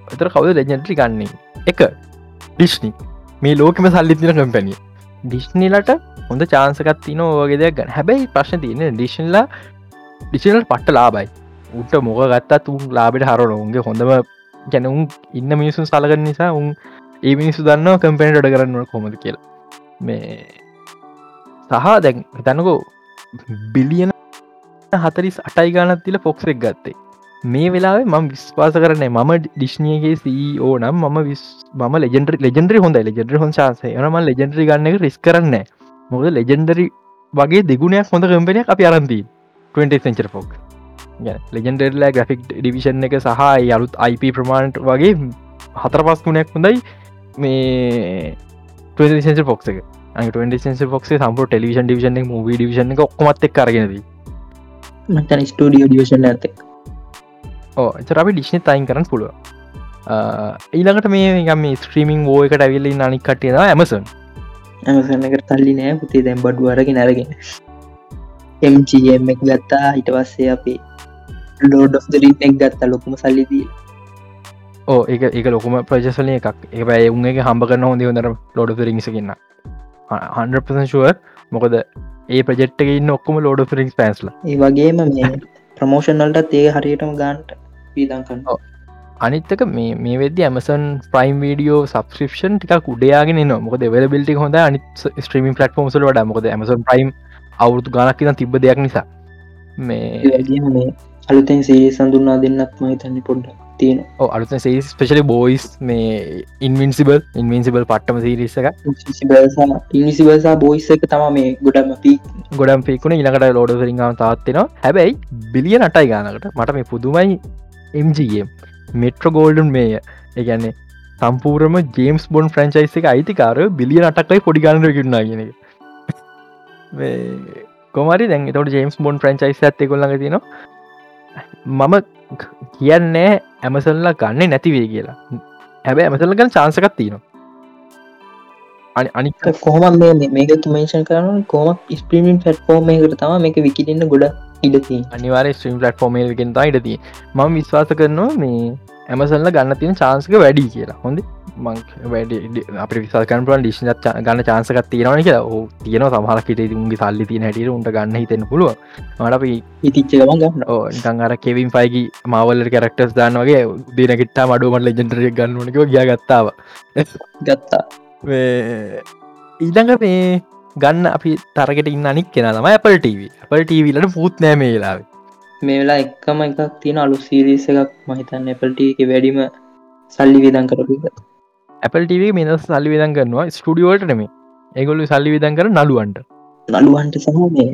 S1: එතර කවද ලෙජෙන්ට්‍රි ගන්නේ? එක. ඩිශ්නි මේ ලෝකම සල්ලිතින කම්පැනිය ඩිශ්නිලට හොඳ චාන්සකත් තින ඕගේ දෙයක් ගන්න. හැබැයි ප්‍රශ්න තියන ඩිෂන්ලා ඩිසිනල් පට්ට ලාබයි උට මොක ගත්තා තුන් ලාබෙට හරන උන්ගේ හොඳම ගැනඋන් ඉන්න මිනිසුන් සලගන්න නිසා උන් ඒ මිනිසු දන්න කම්පැනට ඩ කරන්න කොමද කියලා. මේ සහ දැන් හිතනකෝ බිලියන හතරිස් අටයි ගානත් තිල පොක්සෙක් ගත්තේ. මේ වෙලාවේ මම විස්වාස කරන මම ඩිශ්නයගේ සෝ නම් මම විස් ම ලෙජෙන්ඩරි ලෙජෙන්ඩරි හොඳ ලෙජෙන්ඩරි හොන් ශාසය නම ලෙජෙන්ඩරි ගන්න එක රිස් කරන්න මොද ලෙජෙන්ඩරි වගේ දෙගුණයක් හොඳ කම්පෙනයක් අපි අරන්ති 20 සෙන්චර ෆෝක් ලෙජෙන්ඩරලා ග්‍රෆික් ඩිවිෂන් එක සහ අලුත් IP ප්‍රමාණට වගේ හතර පස් ගුණයක් හොඳයි මේ සෙන්ච ෆොක්ස එක. ස ෆොක්සේ සම්පර ටෙලිවිෂන් ඩිවිෂන් මූවී ඩිවිෂන් ඔක්කොමත් එක් කරගෙනද
S2: මතන ස්ටඩියෝ ඩියෂන් ඇතෙක්
S1: ඕ අපි ඩිශ්නි තයින් කරන්න පුළුව ඊළඟට මේ ගම ස්ත්‍රීමිං ෝ එකට ඇවිල්ල අනික් කටියද ඇමසන්
S2: ඇමසන එකට තල්ලි නෑ පුතේ දැම් බඩු අරගෙන අරගෙන. එම්ජම් එක ගත්තා හිට පස්සේ අපි ලෝඩ් රීනෙක් ගත්තා ලොකුම සල්ලිදී
S1: ඕ එක එක ලොකුම ප්‍රජසලය එකක්. ඒ උන්ගේ හම්බ කරන්න හොඳ හොඳර ලෝඩ රිිසකින්න හන්ුව මොකද ඒ ප්‍රජෙට්ක ඉන්න ඔක්කම ලෝඩ රිික්ස් පැස්ල
S2: ඒ වගේම මේ ප්‍රමෝෂන්වලට ඒ හරියටම ගාන්ට පීදන් කන්න
S1: අනිත්තක මේ මේ වෙද ඇමසන් ප්‍රයිම් වීඩියෝ සබස්ක්‍රපෂන් ටික උඩයාගෙන න මොකද වෙල බිල්ටි හොඳ අනි ස්ට්‍රීම පලටෆෝම් සල වඩ. මොකද ඇමසන් ප්‍රයිම් අවුරතු ගනක් න තිබ දෙයක් නිසා. මේ
S2: අලුතෙන් සේ සඳුන්නා දෙන්නත් මහිතන්න පොඩ්ඩ තියෙන
S1: අලුත සේ ස්පේශලි බෝයිස් මේ ඉන්වින්සිබල් ඉන්වින්සිබල් පට්ටම සිරිසක
S2: ඉනිසිබසා බෝයිස් එක තම මේ ගොඩම පී
S1: ගොඩම් පිකුණ ඉනකට ලෝඩ රිංගාව තාත්වෙනවා හැබැයි බිලිය නටයි ගානකට. මට මේ පුදුමයි MGම් මෙට්‍ර ගෝල්ඩන් මේය ඒගැන්නේ සම්පූරම ජේම්ස් බොන් ෆ්‍රන්චයිස එක අයිතිකාර බිලිය නටක්ලයි පොඩි ගන්නර කිරුණා කියෙන කොමරි දැන් තොට ජේම්ස් බොන් ෆ්‍රන්චයිස ඇත්තේ කොල්ලඟ තින මම කියන්නේ ඇමසල්ලා ගන්න නැතිවේ කියලා. හැබැ ඇමසල්ල ගන්න චාන්සකත් තියනවා. අනි අනික
S2: කොහොම මේක තුමේෂන් කරන කොම ස්ප්‍රීමින් ෆැට්ෆෝර්ම එකට තම මේක විකිටන්න ගොඩ ඉඩති
S1: අනිවාර ස්ට්‍රීම් ලට්ෆෝර්ම ගෙන්තා ඉඩති ම විශ්වාස කරනවා මේ ඇමසල්ල ගන්න තියෙන චාන්සක වැඩි කියලා. හොඳ මං වැඩ අප විසාකන් පල ඩිෂ්න ගන්න චාන්සකත් තියෙනවන කියලා. ඕ තියන සමහලකට උන්ගේ සල්ලි තින හැට උන්ට ගන්න හිතෙන පුළුව මට අපි
S2: ඉතිච්ච ගමන්
S1: අර කෙවින් පයිකි මවල්ල කරක්ටස් දාන්න වගේ දිනකිටා මඩුවමට ලෙජෙන්ටරය ගන්නනක ගිය ගත්තාව
S2: ගත්තා.
S1: ඊළඟ මේ ගන්න අපි තරකට ඉන්න අනික් කෙන තම Apple TV Apple TVලට පුූත් නෑ මේ
S2: මේ වෙලා එක්කම එකක් තියෙන අලු සිරිස එකක් මහිතන්න Apple TV එක වැඩිම සල්ලි විදන් කරපු
S1: TV මෙනස් සල්ලි විදන් කරනවා ස්ටඩියෝට නෙමේ ඒගොල්ලු සල්ලි විදන් කර නළුවන්ට.
S2: නළුවන්ට සහ මේ.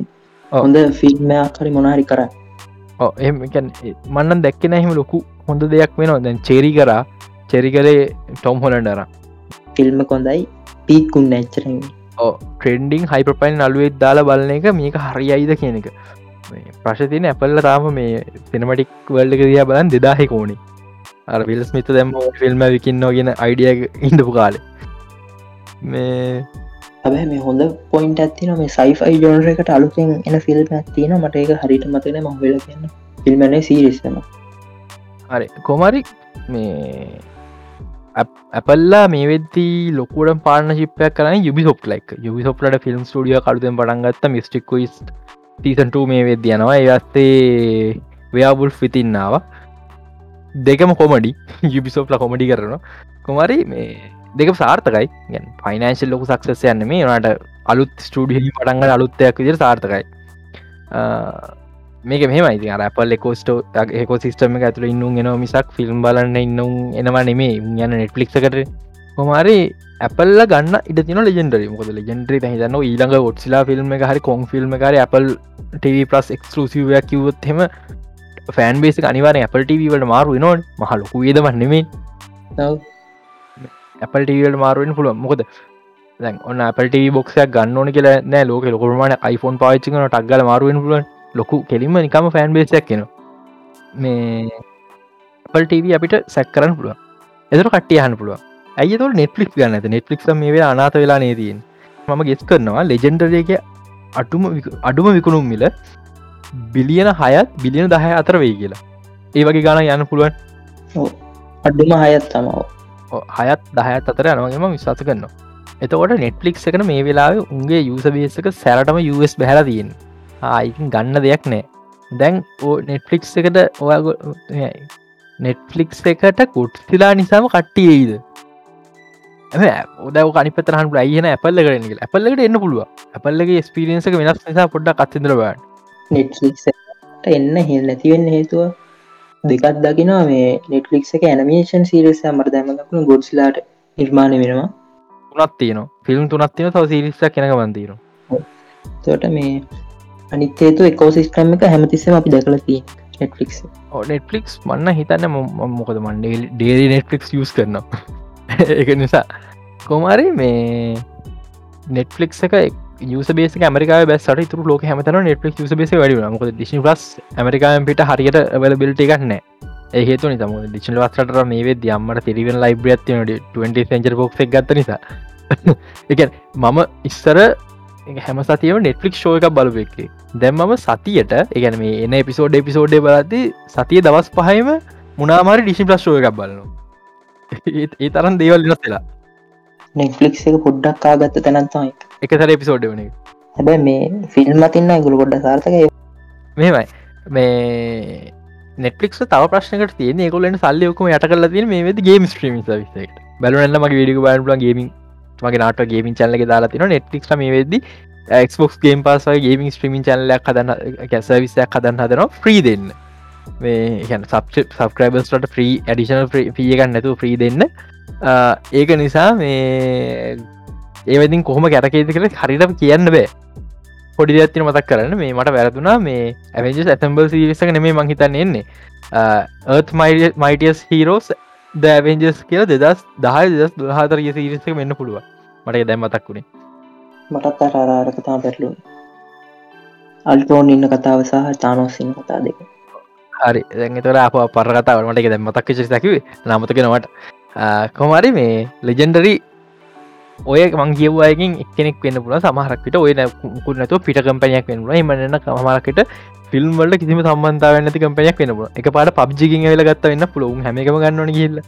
S2: හොඳ ෆිල්ම්මයක් හරි මොනාරි කර
S1: එම මන්නන් දැක්ක නැහිම ලොකු හොඳ දෙයක් වෙනවා. දැන් චෙරි කරා. චෙරි කරේ ටොම් හොලන්ඩර
S2: ෆිල්ම කොඳයි පීකුන්න ඇච්චරෙන්
S1: ට්‍රෙන්ඩිං හයිපපයින් නලුවෙත් දාලා බලන එක මේක හරියයිද කියන එක ප්‍රශතින ඇපල්ල තාම මේ සිනමටික් වල්ඩක දිය බලන් දෙදාහෙ කෝණි අර විල්ස් මිත දැම ෆිල්ම් විකින්නෝ ගෙන අයිඩිය ඉඳපු කාලේ. මේ
S2: හැබැ මේ හොඳ පොයින්ට ඇතින මේ සයිෆයි ජෝනර එකට අලුතෙන් එන ෆිල්ම් ඇතින මට ඒක හරිට මතන මහවෙල කියන්න. ෆිල්ම්නේ සීරිස්සම
S1: හරි. කොමරි මේ ඇපල්ලා මේ වෙද්දී ලොකුට පාන ශිපයක් කරන යුබි සොප් ලයික් යුබි සොප්ලට ෆිල්ම් ටිය කරුතෙන් පටන්ගත්ත මිස්ටික්කොයිස් තීසන්ට මේ වෙද්‍යනවා ඒවස්තේ ව්‍යාබුල් ෆිතින්නාව දෙකම කොමඩි යුබිසෝප්ල කොමඩි කරන කොමරි මේ දෙක සාර්ථකයි. ෆයිනන්ශල් ලොකු සක්සස යන්න මේ නට අලුත් ස්ටඩිය පටන්ග අලුත්තයක් විදිර සාර්ථකයි. මේක මෙමයි අර පල් එකෝස්ටෝ ඒකෝ සිස්ටම එක ඇතුළ ඉන්නුම් එනවා මිසක් ෆිල්ම් බලන්න ඉන්නුම් එනවා නෙමේ යන නෙට්ලික්කට කොමාරි ඇපල්ල ගන්න ඉට තින ලෙජෙන්ඩරි මොකද ලෙජෙන්ඩරි හිතන්න ඊළඟ ොට්සිලා ෆිල්ම් හරි කොන් ෆිල්ම් කර Apple TV පලස් එක්ස්ලසිවයක් කිවොත් හෙම ෆෑන් බේසි අනිවාර Apple TVවට මාරු නොන් මහලොකු ඒදමන් නෙමේ Apple TVට මාරුවෙන් පුළුව මොකද දැන් ඔන්න Apple TV බොක්ෂයක් ගන්න ඕන කියලා නෑ. ලෝක ලොකුරමට iPhone පාච්චිකන ටක්ගල මාරුවෙන් පුළුවන්. ලොකු කෙලින්ම නිකම ෆෑන් බේසයක් කෙන මේ Apple TV අපිට සැක් කරන්න පුළුව එදර කට්ටියහන්න පුළුව ඇයි තුො නෙට්ලික් ගන්න ඇත නෙට්ලික් මේ අනාත වෙලා නේදීන් මම ගෙස් කරනවා ලෙජෙන්ඩරක අටුම අඩුම විකුණුම් මිල බිලියන හයත් බිලියන දහය අතර වෙයි කියලා. ඒ වගේ ගාන යන්න පුළුවන්?
S2: අඩුම හයත් තමාව
S1: හයත් දහයත් අතර යනවගේම විශවාස කරනවා. එතකොට නෙට්ලික් එකන මේ වෙලාව උන්ගේ යුසබේසක සැරටම යස් බැහලා තියෙන් ආයිකින් ගන්න දෙයක් නෑ. දැන් ඕ නෙට්ලික්ස් එකට ඔයා නෙට්ෆලික්ස් එකට කුට්තිලා නිසාම කට්ටියයිද ඔදව කනිපතරහන් අයන ඇපල්ල කරන ඇපල්ලට එන්න පුළුව ඇපල්ලගේ ස්පිරියන්සක වෙනස් නිසා පොඩ්ඩ කත්තිදරවාට
S2: නෙට්ලික්ට එන්න හෙල් නැතිවෙන්න හේතුව දෙකත් දකිනවා. මේ නෙට්ලික් එක ඇනමේෂන් සිරිස මට දැමකුණු ගොඩ්ස්ලාට නිර්මාණය වෙනවා.
S1: තුනත් තියන ෆිල්ම් තුනත් තියන තව සිරිස්ස කෙනක බන්දීර
S2: තොට මේ අනිත්තේතු එකෝසිස්ටම් එක හැමතිස්සම අපි දැකලති නෙට්ලික්
S1: නෙට්ලික්ස් මන්න හිතන්න මොකද මන්ඩේ ඩේරි නෙට්ලික්ස් යස් කරන (laughs) එක නිසා. කොමාරි මේ නෙට්ලික් එක යුස බේස මරිකා බැස්ට තුර ලෝක හැමතන නෙට්ලික් යුස බේස වැඩ මොක දිශි ලස් මරිකායම් පිට හරියට වල බිල්ට එකක්න ඒහතු නිතම දිශල් වස්ට මේ වෙද අම්මට තිරිවෙන් ලයිබ්‍ර ඇතිනට 20 සෙන්චර පොක් ගත්ත නිසා. (laughs) එක මම ඉස්සර හැම සතියම නෙට්ලික් ෂෝ එකක් බලප එකේ. දැම්මම සතියට එකන මේ එන එපිසෝඩ් එපිසෝඩ් බලති සතිය දවස් පහයිම මුණනාමාරි ඩිසි ප්ලස්්ෝ එකක් බලනවා. ඒ තරන් දේවල් වෙනස්සලා
S2: නෙක්ලික් එක පොඩ්ඩක් කාගත්ත තැනත්තමයි
S1: එක සර එපිසෝඩ් වන
S2: හැබැ මේ ෆිල්ම් අතින්න ගුළු ගොඩ සාර්ථකය
S1: මෙමයි මේ නෙටලික් තව ප්‍රශ්නකට තියන කොලට සල්ලයකම යට කල තින මේ ගේම ස්ට්‍රීම විසට බලන්න මගේ විඩික බලපුල ගේමින් මගේ නාට ගේමින් චල්ලක දාලා තින නෙට්ලික් මේ වෙද Xbox game pass gaming streaming චල්ලක් හදන්න කැසවිසයක් හදන්න හදනවා. ෆ්‍රී දෙන්න මේ සබ් සබස්ක්‍රබස්ට ්‍රී ඇඩිෂනල් පියගන්න නැතු ්‍රී දෙන්න. ඒක නිසා මේ ඒවදින් කොහොම කැරකේද කළ හරිට කියන්න බෑ. පොඩි ඇත්තින මතක් කරන්න. මේ මට වැරදුනා මේ ඇවෙන්ජස් ඇතම්බල් සිරිසක නෙමේ මංහිතන්න එන්නේ. ඒත් මයිටියස් හීරෝස් දෑවෙන්ජස් කියල දෙදස් දහය දෙදස් දහතර සිරිසක මෙන්න පුළුව මට දැම් මතක් වුණේ.
S2: මටත් අරාරක තම පැටලුන් අල්ටෝන් ඉන්න කතාව සහ චානෝසින්න කතා දෙක.
S1: හරි. දැතර අප පර කතාව මට දැම් මතක් ශ දැකිවේ නමතකෙනවට කොමරි මේ ලෙජෙන්ඩරි ඔය මං කියවයකින් එක්කෙනෙක් වෙන්න පුල සමහරක්ට ඔය කුන්නතු පිට කම්පනයක් වෙන්න මන්න මරකට ෆිල්ම් වලට කිසිම සම්බන්ධාව නැති කම්පනයක් වෙන එක පාට පබ්ජිකින් වෙල ගත්ත වෙන්න පුළුවන්. හැමකම ගන්නන කියල්ල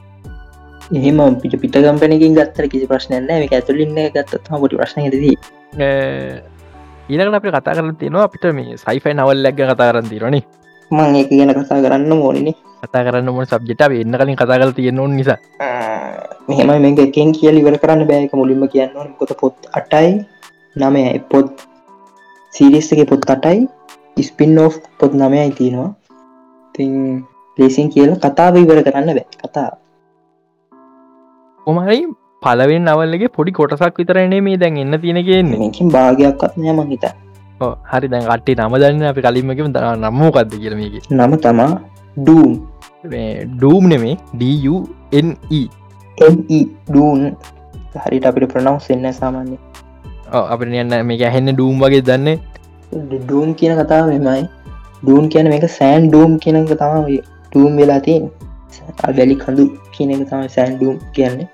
S2: එහෙම පිට පිට කම්පනකින් ගත්තර කිසි ප්‍රශ්නයන්න එක ඇතුලින්න ගත්ත පොටි ප්‍රශ්න දී
S1: ඊලකට අපි කතා කරන්න තියෙනවා අපිට මේ සයිෆයි නවල් ලැග කතා කරන්න තිරනේ
S2: මං ඒක ගැන කතා කරන්න ඕනනේ.
S1: කතා කරන්න මොන සබ්ජට එන්න කලින් කතා කර තියෙන ඕ නිසා.
S2: මෙහෙම මේ එකෙන් කියල ඉවර කරන්න බෑක මුලින්ම කියන්න කොත පොත් අටයි නමයයි පොත් සිරිස්සක පොත් අටයි. ස්පින් ඕ් පොත් නමයයි තියෙනවා. තින් ලේසින් කියල කතාව ඉවර කරන්න බෑ. කතා
S1: කොමහරි පලවෙන් නවල්ලගේ පොඩි කොටසක් විතරනේ මේ දැන් එන්න තියෙන කියන්නේ
S2: මේකින් භාගයක්වත් නෑම හිත
S1: හරි දැන් අට්ටි නම දන්න අපි කලින්මකම නම්මෝකක්ද කියලමක
S2: නම තමා ඩූම්
S1: ඩූම් නෙමේ DUNE
S2: ඩූන් හරිට අපිට ප්‍රනවස් එන්න සාමාන්‍ය
S1: අප යන්න මේක ඇහෙන්න ඩූම් වගේ දන්නේ.
S2: ඩූම් කියන කතාව මෙමයි ඩූන් කියන මේක සෑන් ඩූම් කියන එක තම ටූම් වෙලා තියෙන් බැලි කඳු කියන එක තම සෑන් ඩූම් කියන්නේ.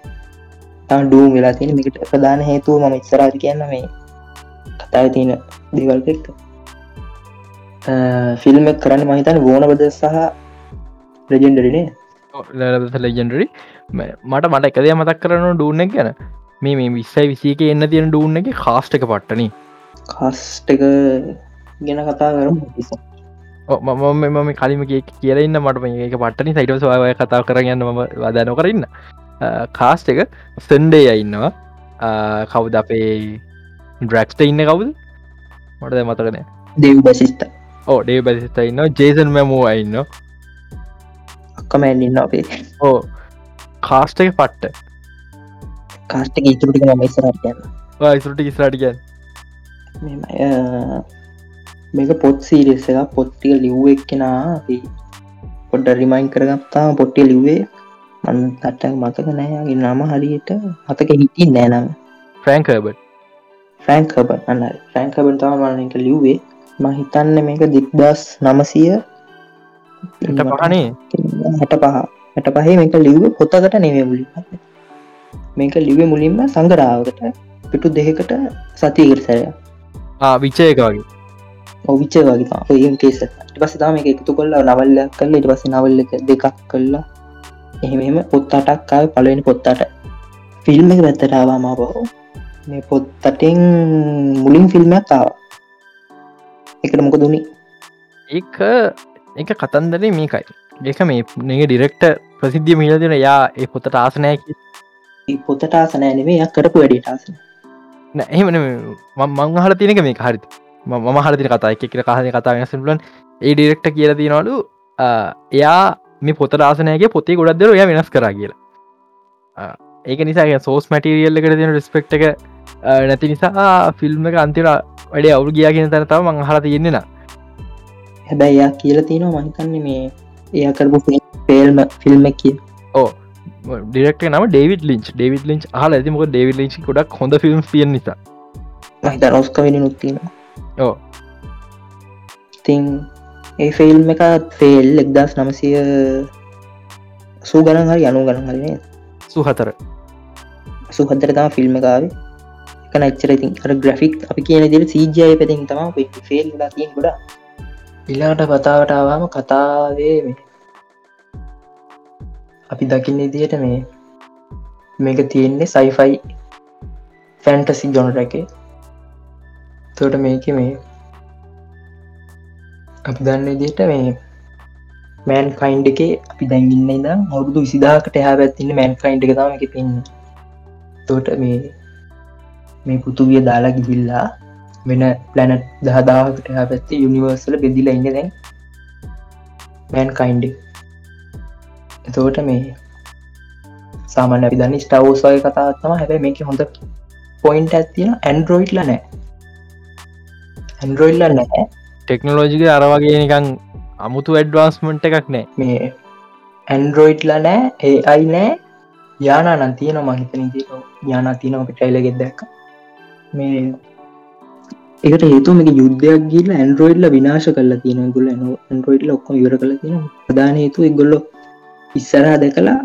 S2: ඩූම් වෙලා තියෙන මේකට ප්‍රධාන හේතුව මම ඉස්සරාට කියන්න මේ කතාව තියෙන දෙවල්ප එක්ක? ෆිල්ම් කරන්න මහිතන වෝන බද සහ රජෙන්ඩරිනේ
S1: ලෙජෙන්ඩරි මට මට එකදය මතක් කරන ඩූන්න ගැන. මේ මේ විස්සයි විසික එන්න තියෙන ඩූන්න එක කාස්ට එක පට්ටන
S2: කස්ට එක ගැන කතා කරම
S1: මම මම කලිම කියලන්න මට මේක පටනි සයිට සවාය කතා කරගන්න ම වදන කරන්න. කාස්ට එක සන්ඩේ ඉන්නවා. කවුද අපේ ඩ්‍රක්ස්ට ඉන්න කවුද? මටද මතකන
S2: දෙව් බසිස්ත
S1: ඕ ඩේ බසිස්ත ඉන්න ජේසන් මැමූ ඉන්න
S2: අක්කමැන් ඉන්න අපේ.
S1: ඕ කාස්ට එක පට්ට.
S2: කාස්ට එක ඉතුරටික ම ඉස්සරට කියන්න
S1: ඉසුරට ඉස්රටිකන්
S2: මේක පොත් සීරෙස එක පොත්ටික ලිව්ව එක්කෙනා පොඩ්ඩ රිමයින් කරගත්තා පොට්ටිය ලිව්වේ. මන් තට්ටක් මතක නෑගේ නම හරියට මතක හිටින් නෑනම
S1: ෆ්‍රෑන්කබට
S2: ෆ්‍රෑන්කබ අන්න ෆ්‍රෑන්කබන් තම මනක ලිව්වේ. ම හිතන්න මේක දික්දස් නමසය.
S1: පහනේ
S2: හැට පහ හැට පහේ මේක ලිව්ව පොතකට නෙවේ මුලි මේක ලිවේ මුලින්ම සංගරාවකට පිටු දෙකට සතියකට සැරය
S1: විච්චයක වගේ.
S2: ඔවිච්ච වගේ ඒම් කේස පස තම එක එකතු කොල්ලා නවල්ල කල්ල ඉට පස නවල්ල දෙකක් කල්ලා එහෙම පොත්තාටක් කාව පලවෙනි පොත්තාට ෆිල්ම් එක පැත්තටාවා මා බහෝ මේ පොත්තටෙන් මුලින් ෆිල්ම්යක් තාව එකට මොක දුනි
S1: ඒක එක කතන්දරේ මේකයි. ඒක මේ නෙ ඩිරෙක්ට ප්‍රසිද්ධිය මිල දෙන යා ඒ පොතට ආසනයක
S2: පොතට ආසනෑ නෙවේ යක් කරපු වැඩට ආසන
S1: එහෙම මං හල තිනක මේ හරිත මම හලතින කතා එක කියර කහන කතා සලන් ඒ ඩිරෙක්ට කියල තිනවලු එයා මේ පොත රාසනයගේ පොතේ ගොඩක්දර ඔය වෙනස් කර කියලා. ඒක නිසා සෝස් මැටිරියල්ල කර තියෙන රිස්පෙක්් එක නැති නිසා ෆිල්ම් එක අන්තිර වැඩේ අවු ගියා කියෙන තැනතාව මං හල තියෙන්නෙන
S2: හැබැයි එයා කියල තියෙනවා මහිතන්නේ මේ එයා කරපු පේල්ම ෆිල්ම් එක කිය
S1: ඕ ඩිරෙක්ට නම ඩේවිඩ ලින්ච් ඩේවිඩ ලින්ච් හල ඇතිමක ඩේවිඩ ලින්ච් ගොඩක් හොඳ ෆිල්ම් තිය නිසා.
S2: මහිත රෝස්ක වෙන නුත්තින
S1: ඕ
S2: තිං ඒ ෆිල්ම් එක ෆෙල් එක්දස් නමසය සූ ගණන් හරි අනු ගණන් හරිනේ
S1: සුහතර
S2: සුහදර තම ෆිල්ම් කාවේ එක නච්චර ඉතින් අර ග්‍රෆික් අපි කියන දිර සීජය පැතින් තම ෆෙල් ලා තියෙන් ගොඩ ඉල්ලාට කතාවට ආවාම කතාවේ මේ අපි දකින්න ඉදියට මේ මේක තියෙන්නේ සයිෆයි ෆැන්ටසි ජොනට එක. තොට මේක මේ අපි දන්න ඉදිට මේ මෑන් කයින්් එක අපි දැන්ගන්න ඉදම් අවුදු විසිදාකට එහා පැත්තින්න මෑන් කයින්් එක තම එක පෙන්න්න තෝට මේ මේ පුතුවිය දාලා ගිහිල්ලා වෙන පලනට් දහදාකට හා පැත්ති යුනිවර්සල බෙදිල ඉන්න දැන්. මෑන් කයින්්ඩ එතෝට මේ සාමාන්‍ය අපි දන්න ස්ටවෝසය කතාත්තම හැබැ මේක හොඳ පොයින්ට ඇත්තින ඇන්ඩරෝයිඩ්ල නෑ. ඇන්ඩරෝයිල්ල නෑ.
S1: ටෙක්නෝලෝජික අරවගේ නිකං අමුතු ඇඩ්වාන්ස්මට එකක් නෑ.
S2: මේ ඇන්ඩරෝයිඩ්ල නෑ ඒ අයි නෑ. යාන නන්තියන මහිතන යාන තියනක ටයිලගෙත් දැක්ක මේ එකට හේතු මේක යුද්ධයක් ගිල ඇන්ඩරෝයිඩ්ල විනාශ කල තියෙන ගුල ඇන්ඩරෝයිඩ්ල ඔක්කොම ඉවර කල තියෙන ප්‍රධාන හේතු එගොල්ලො ඉස්සරහා දැකලා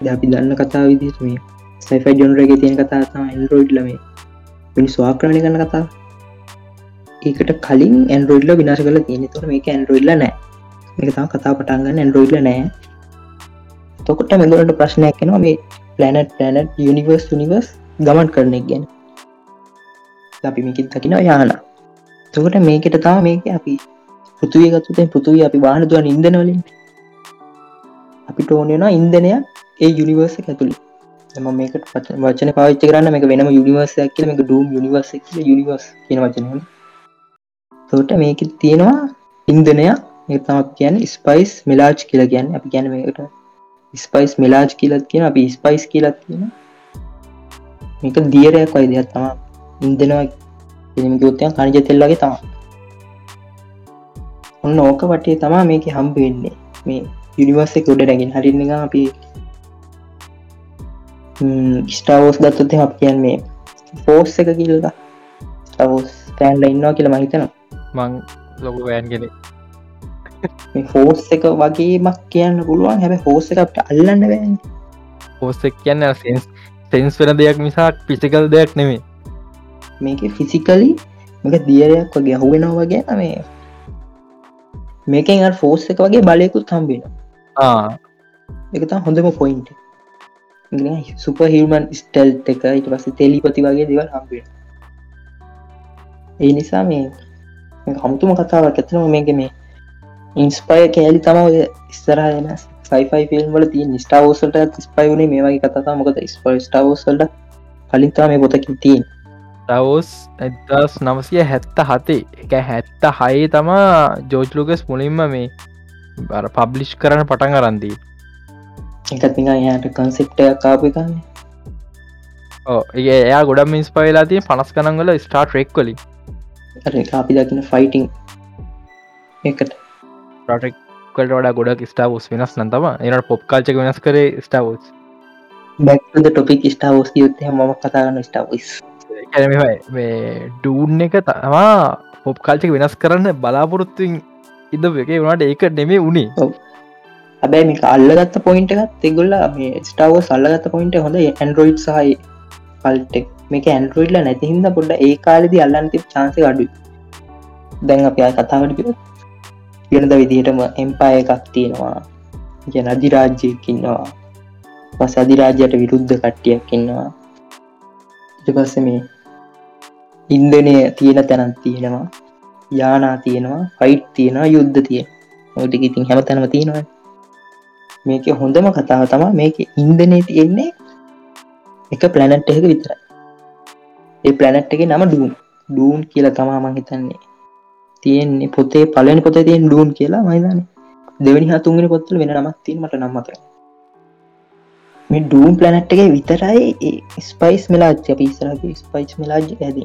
S2: ද අපි දන්න කතා විදිට මේ සයිෆ ජොන්රගේ තියෙන කතා තම ඇන්ඩරෝයිඩ්ල මේ. පිනි ස්වාක්‍රණය කන්න කතා ඒකට කලින් ඇන්ඩරෝයිඩ්ල විනාශ කල තියෙන තුර මේක ඇන්ඩරෝයිඩ්ල නෑ. මේක තම කතා පටන්ගන්න ඇන්ඩරෝයිඩ්ල නෑ. තොකොට මෙදරට ප්‍රශ්නයක් කෙනවා මේ පලනට් පලනට් යනිවර්ස් නිවර්ස් ගමන් කරනෙක් ගැන. අපි මේකෙත් දකිනවා යාන තොකට මේකට තා මේක අපි පෘතුවිය ගත්තුතෙන් පෘතුවී අපි වාහන දුවන් ඉදනවලින් අපිට ඕනෙනවා ඉන්දනය ඒ යුනිවර්ස ඇතුළි එම මේකට වචන පාච්ච කරන්න මේ වෙනම යුනිවර්සයක් කියල මේක ඩූම් යනිවර්ස යනිවර්ස් කියන වචනය තෝට මේක තියෙනවා ඉන්දනයක් ඒතමක් කියන්න ස්පයිස් මෙලාජ් කියලා කියන්න. අපි ගැන මේකට ස්පයිස් මෙලාජ් කියලත් කියන අපි ස්පයිස් කියලත් කියන මේක දියරයක් වයි දෙයක් තම ඉන්දනවා ගොත්තයන් කනිජ තෙල්ලගේ තම ඔන්න ඕක වටේ තමා මේක හම්බ වෙන්නේ. මේ යුනිවර්සෙ ගොඩ රැගෙන හරින්න අපි ස්ටාවෝස් ගත්තොත් අප කියන්නේ ෆෝස් එක කිල්ලා ස්ටවෝස් පෑන්ල ඉන්නවා කියල මහිතනවා
S1: මං ලොකු වෑන්ගෙන
S2: ෆෝස් එක වගේමක් කියන්න පුළුවන්. හැබ හෝස එක අපට අල්ලන්න වැෑන්
S1: පෝස්සක් කියන්න සෙන්ස් සෙන්ස් වෙන දෙයක් මිසාක් පිසිකල් දෙයක් නෙමේ
S2: මේක ෆිසිකලි මේක දියරයක් වගේ හුවෙනවා වගේ මේ මේකෙන් ෆෝස් එක වගේ බලයකුත් හම්බෙන එකතා හොඳම පොයින්ට සුප හිල්මන් ස්ටෙල් එක ඉට පස්ස තෙලිපති වගේ දෙවල් හම්බෙන ඒ නිසා මේ හමුතුම කතාවක් ඇතනම මේක මේ ඉන්ස්පය කෑලි තම ඔය ඉස්සරහන සයිෆයි ෆිල්ම් වල තිය ස්ටාවෝසල්ට ස්පයි වුණේ මේ වගේ කතා මොකද ස්ප ස්ටාවෝසල්ට කලින්තා මේ පොතකින් තියෙන්
S1: ටවස් ඇදස් නවසය හැත්ත හතේ එක හැත්ත හයේ තමා ජෝජ්ලෝකස් මුලින්ම මේ බර පබ්ලිෂ් කරන පටන් අරන්දී.
S2: එකත් යාට කන්සෙප්ටය කාපිකන්න
S1: ඕ ඒ එයා ගොඩම් මින්ස් පයිලා තිය පනස් කනංගල ස්ටාර්ට් රෙක් කොලි
S2: අපි දකින ෆයිටිං එකට.
S1: ප්‍රටෙක්කට වඩා ගොඩක් ස්ටාවස් වෙනස් නතම එනට පොප් කාල්චක වෙනස් කරේ ස්ටාවස්
S2: බැක්ද ටොපික් ස්ටාවස් යුත්ත ම කතාගන්න ස්ටාවස්
S1: මේ ඩූන් එක තමා පොප් කාල්චක වෙනස් කරන්න බලාපොරොත්තුවෙන් ඉද එක වනට ඒක නෙමේ උනේ.
S2: හැබැයි මේ අල්ලගත්ත පොයින්ට එකත් තිගොල්ල මේ ස්ටාව සල්ලගත්ත පොයින්ට හොඳ ඇන්ඩරෝයිඩ් සහයි පල්ටෙක් මේක ඇන්ඩරෝයිඩ්ල නැතිහින්ද පොඩ්ඩ ඒ කාලෙදි අල්ලන්ති චාන්සය අඩු දැන් අප කතාවට වෙනද විදිහටම එම්පාය එකක් තියෙනවා. ගැන අධිරාජ්‍යයකින්නවා පස අධිරාජයට විරුද්ධ කට්ටියක් ඉන්නවා. පස්ස මේ ඉන්දනය තියෙන තැනත් තියෙනවා. යානා තියෙනවා. ෆයිට් තියෙනවා. යුද්ධ තියෙන. ඔටික ඉතින් හැම තැනම තියෙනවා මේක හොඳම කතාව තමා මේක ඉන්දනය තියෙන්නේ එක ප්ලැනට් එක විතරයි. ඒ ප්ලැනට් එක නම ඩූන් ඩූන් කියලා තමා මං හිතන්නේ. තියෙන්නේ පොතේ පලන පොත තියෙන් ඩූන් කියලා මයිදන දෙවනි හතුන්ගෙන පොත්තල වෙන නමක් තිීමට නම්මක මේ ඩූම් ප්ලනට් එක විතරයි ස්පයිස් මෙලාජ්‍ය පිස්සරගේ ස්පයිස් මෙලාජ් ඇද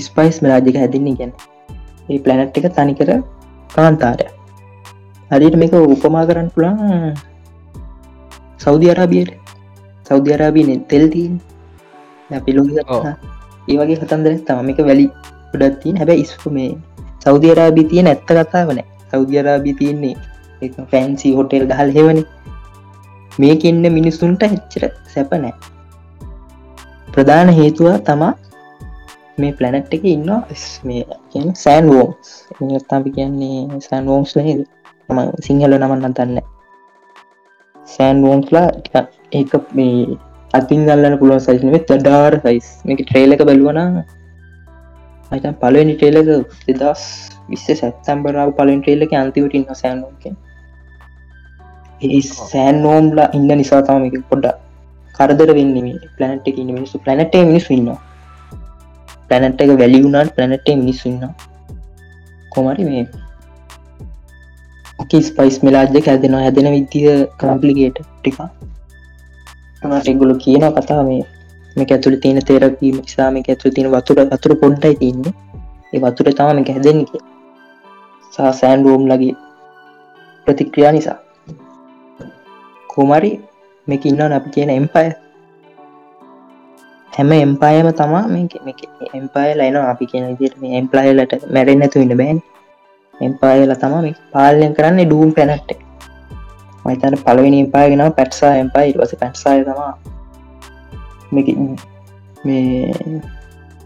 S2: ස්පයිස් මෙලාජික හැදින්නේ. ගැන ඒ ප්ලනට් එක තනිකර කාන්තාරය හරිට මේක උපමා කරන්න පුළා සෞදි අරාබියට සෞදි අරාබීන තෙල්තිීන් පිලො ඒ වගේ කතන්දර තම එක වැලි ගොඩත්තින් හැබැ ඉස්පු මේ සෞදි අරාබි තියන ඇත්ත කතාවන සෞදි අරාබි තියන්නේ ෆැන්සි හොටෙල් ගහල් හෙවනි මේක ඉන්න මිනිස්සුන්ට හෙච්චර සැපනෑ ප්‍රධාන හේතුව තමා මේ ප්ලනට් එක ඉන්න සෑන් වෝම්ස් එතාපි කියන්නේ සෑන් වෝම්ස් ලහෙද ම සිංහල නමන්න තන්න සෑන් වෝම්ස්ලා ඒක මේ අතින් ගල්ලන පුළුවන් සයිස්නේ තඩාර් සයිස් මේක ට්‍රේලක බැලුවනා අයිතන් පලනි ටේලක දෙදස් විස්ස සැත්තම්බරාව පලින් ටේලක අන්තිවට ඉන්න සෑන්ෝක ඒ සෑන්නෝම්ලා ඉන්න නිසා තමක පොඩ්ඩ කරදර වෙන්න පලනට එක මිනිස්සු. පලනට මිනිස් ඉන්න පලනට එක වැලිුණට පලනට මිනිස්සුන්න කොමරි මේ ස්පයිස් මෙලාජ්‍ය හැදෙනවා හැදෙන විද්දිය කම්පලිගේට ටිකා එගුලු කියන කතා මේ මේක ඇතුළ තියෙන තේරකීම නිසාම ඇතු තියෙන වතුර අතුර පොඩ්ඩයි තින්නේ ඒ වතුර තාම හැදෙන සා සෑන් රෝම් ලගේ ප්‍රතික්‍රියා නිසා. කෝමරි මේක ඉන්න අපි කියන එම්පය හැම එම්පායම තමා මේක එම්පාය ලයින අපි කියන විදිට මේ එම්පලායලට මැරෙන් නැතු ඉන්න බෑන්. එම්පායල තමා මේ පාලනය කරන්න ඩූම් පැනට්ට. මතන පලවෙනි එම්පායගෙන පැටසා එම්පයි ඉවස පැට්සාය තමා. මේ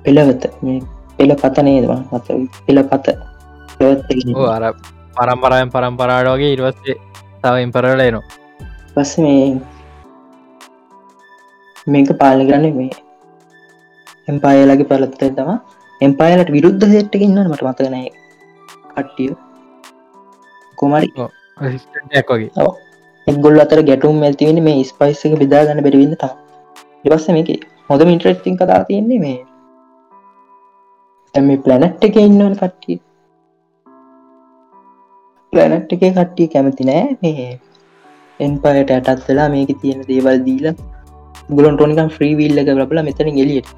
S2: පෙළවත මේ පෙළ පත නේදවා මත පෙළ පත
S1: අර පරම්පරායන් පරම්පරාඩෝගේ ඉරවස්සේ තව ඉම්පරලයනවා
S2: පස්ස මේ මේක පාලි කරන්න මේ එම්පායලගේ පලත්තය තම එම්පායලට විරුද්ධ හෙට්ට ඉන්න මට මතකනය කට්ටිය. කොමරි
S1: වගේ.
S2: එගොල් අතර ගැටුම් ඇතිවෙන මේ ස්පයිසක බෙදාගන්න බැරිවින්න තම ඉවස්ස මේක හොඳ මින්ට්‍රස්ටිං කතා තියෙන්නේ මේ ඇම ප්ලනට් එක ඉන්නවන කට්ටිය. ප්ලනට් එක කට්ටිය කැමති නෑ මේ එන්පයට ඇටත් වෙලා මේක තියෙන දේවල් දීල ගුලන් ටොනිකම් ්‍රී විල්ල එක ලබල මෙතන ගෙලියට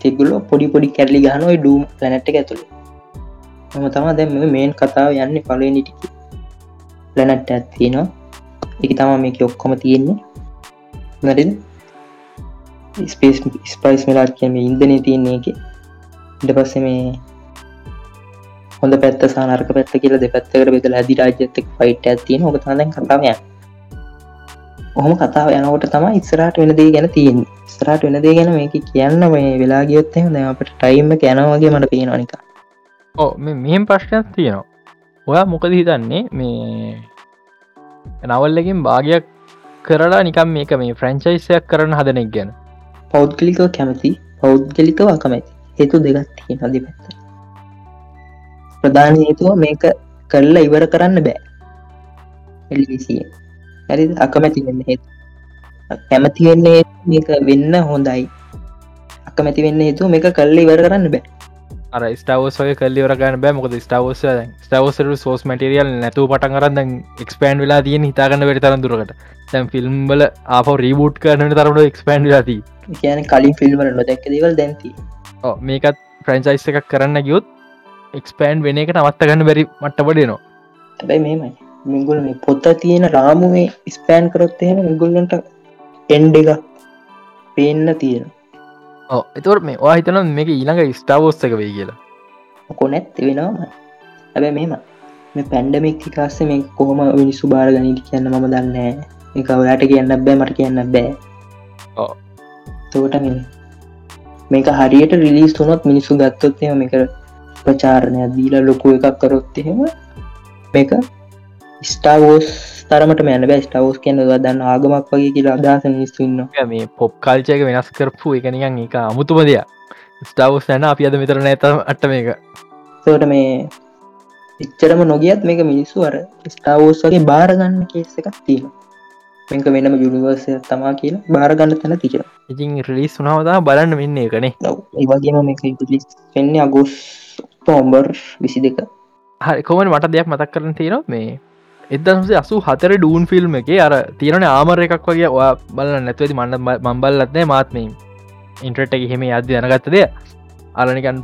S2: තිගුල්ල පොඩි පොඩි කැරලි ගහනොයි ඩූම් ලැනට් එක ඇතුළ ම තම දැම මේන් කතාව යන්න පලනිටිකි ලැනට් ඇත්තිනවා එක තම මේක ඔක්කොම තියෙන්නේ. නරිද ස්පේස් ස්පයිස් මෙලාට කියම ඉන්දනය තියන්නේ එක ඉට පස්ස මේ හොඳ පැත්ත සානර්ක පැත්ත කියල දෙපැත්තකට බෙදල ඇදි රාජ්‍යත්තක් ෆයිට ඇතින හොක තඳ කතාවය ඔහොම කතාව යනකොට තම ඉස්සරට වෙනදේ ගැන තියෙන් ස්රට වෙනදේ ගැන මේක කියන්න මේ වෙලා ගියොත්තය ද අපට ටයිම්ම යනවගේ මට පේනනික
S1: ඕ මෙහෙම ප්‍රශ්නයක් තියෙනවා. ඔයා මොකද හිතන්නේ? මේ නවල්ලකින් භාගයක් කරලා නිකම් මේක මේ ෆ්‍රංචයිසයක් කරන හදනෙක් ගැන.
S2: පෞද්ගලිකව කැමති පෞද්ගලිකව අකමැති හේතු දෙගත් තියෙන අධි පැත්ත ප්‍රධාන හේතුව මේක කරලා ඉවර කරන්න බෑ. එලිසිය ඇරි අකමැති වෙන්න හේතු. කැමති වෙන්නේ මේක වෙන්න හොඳයි. අකමැති වෙන්න හේතු මේක කල්ල ඉවර කරන්න බෑ.
S1: අර ස්ටවෝසය කල්ලිවරගන්න බෑ. මොකද ස්ටවෝස ස්ටවෝසර සෝස් මටරියල් නැතු පටන් කරන්න එක්ස්පෑන්් වෙලා තියෙන් හිතාගන්න වැඩි තරන් දුරකට. තැම් ෆිල්ම්බල ආප රීබුට් කරන තරමට එක්ස්පෑන්් ලාති
S2: කියන කලින් ෆිල්ම්වල නොදැක්ක දේවල් දැන්ති
S1: මේකත් ෆ්‍රන්චයිස් එකක් කරන්න ගියොත් එක්ස්පෑන්් වෙන එක නවත්ත ගන්න බැරි මට්ටපඩනවා
S2: හැබැයි මේමයි මිගුල මේ පොත්ත තියෙන රාමුවේ ස්පෑන් කරොත්තයෙන මිගුල්ලන්ට එන්ඩ එක පේන්න තියෙන
S1: එතවට මේ වා හිතන මේක ඊළඟ ස්ටාවෝස්සක වේ කියලා.
S2: කොනැත් වෙනවාමයි හැබැ මෙම මේ පැන්ඩමික් කාස්ස මේ කොහොම මිනිස්සු බාර ගනිට කියන්න මම දන්න එක ඔයාට කියන්න බෑ මට කියන්න බෑ. තෝට මේ මේක හරියට රිලිස් තුනොත් මිනිස්සු ගත්තොත්ය මේක ප්‍රචාරණය දීලා ලොකු එකක් කරොත් එහෙම මේක ස්ටාවෝස් තරමට මැන බෑ. ස්ටවෝස් කියන දන්න ආගමක් වගේ කියලා අදහස මිනිස්තුන්න
S1: මේ පොප් කාල්චයක වෙනස් කරපු එකනිකන් එක අමුතුම දෙයක්. ස්ටාවෝස් යන අපි අද මෙතර නැත අට මේක.
S2: තෝට මේ එච්චරම නොගියත් මේක මිනිස්සු අර ස්ටාවෝස් වගේ බාරගන්න කේස එකක් තියෙන මේක වෙනම යුනිවර්සය තමා කියලා බාරගන්න තැන තිච
S1: ඉතින් රිලිස් වනාවදා බලන්න වෙන්න එකනේ
S2: ඒවගේම මේක වෙන්නේ අගෝස් තෝම්බර් විසි දෙක
S1: හරි කොමට මට දෙයක් මතක් කරන තියෙන මේ එදසේ අසු හතර ඩූන් ෆිල්ම් එක අර තියෙන ආමර එකක් වගේ ඔයා බල නැත්වති මන්න මම්බල්ලත්නෑ මාත්ම ඉන්ට්‍රට් එක හෙම අද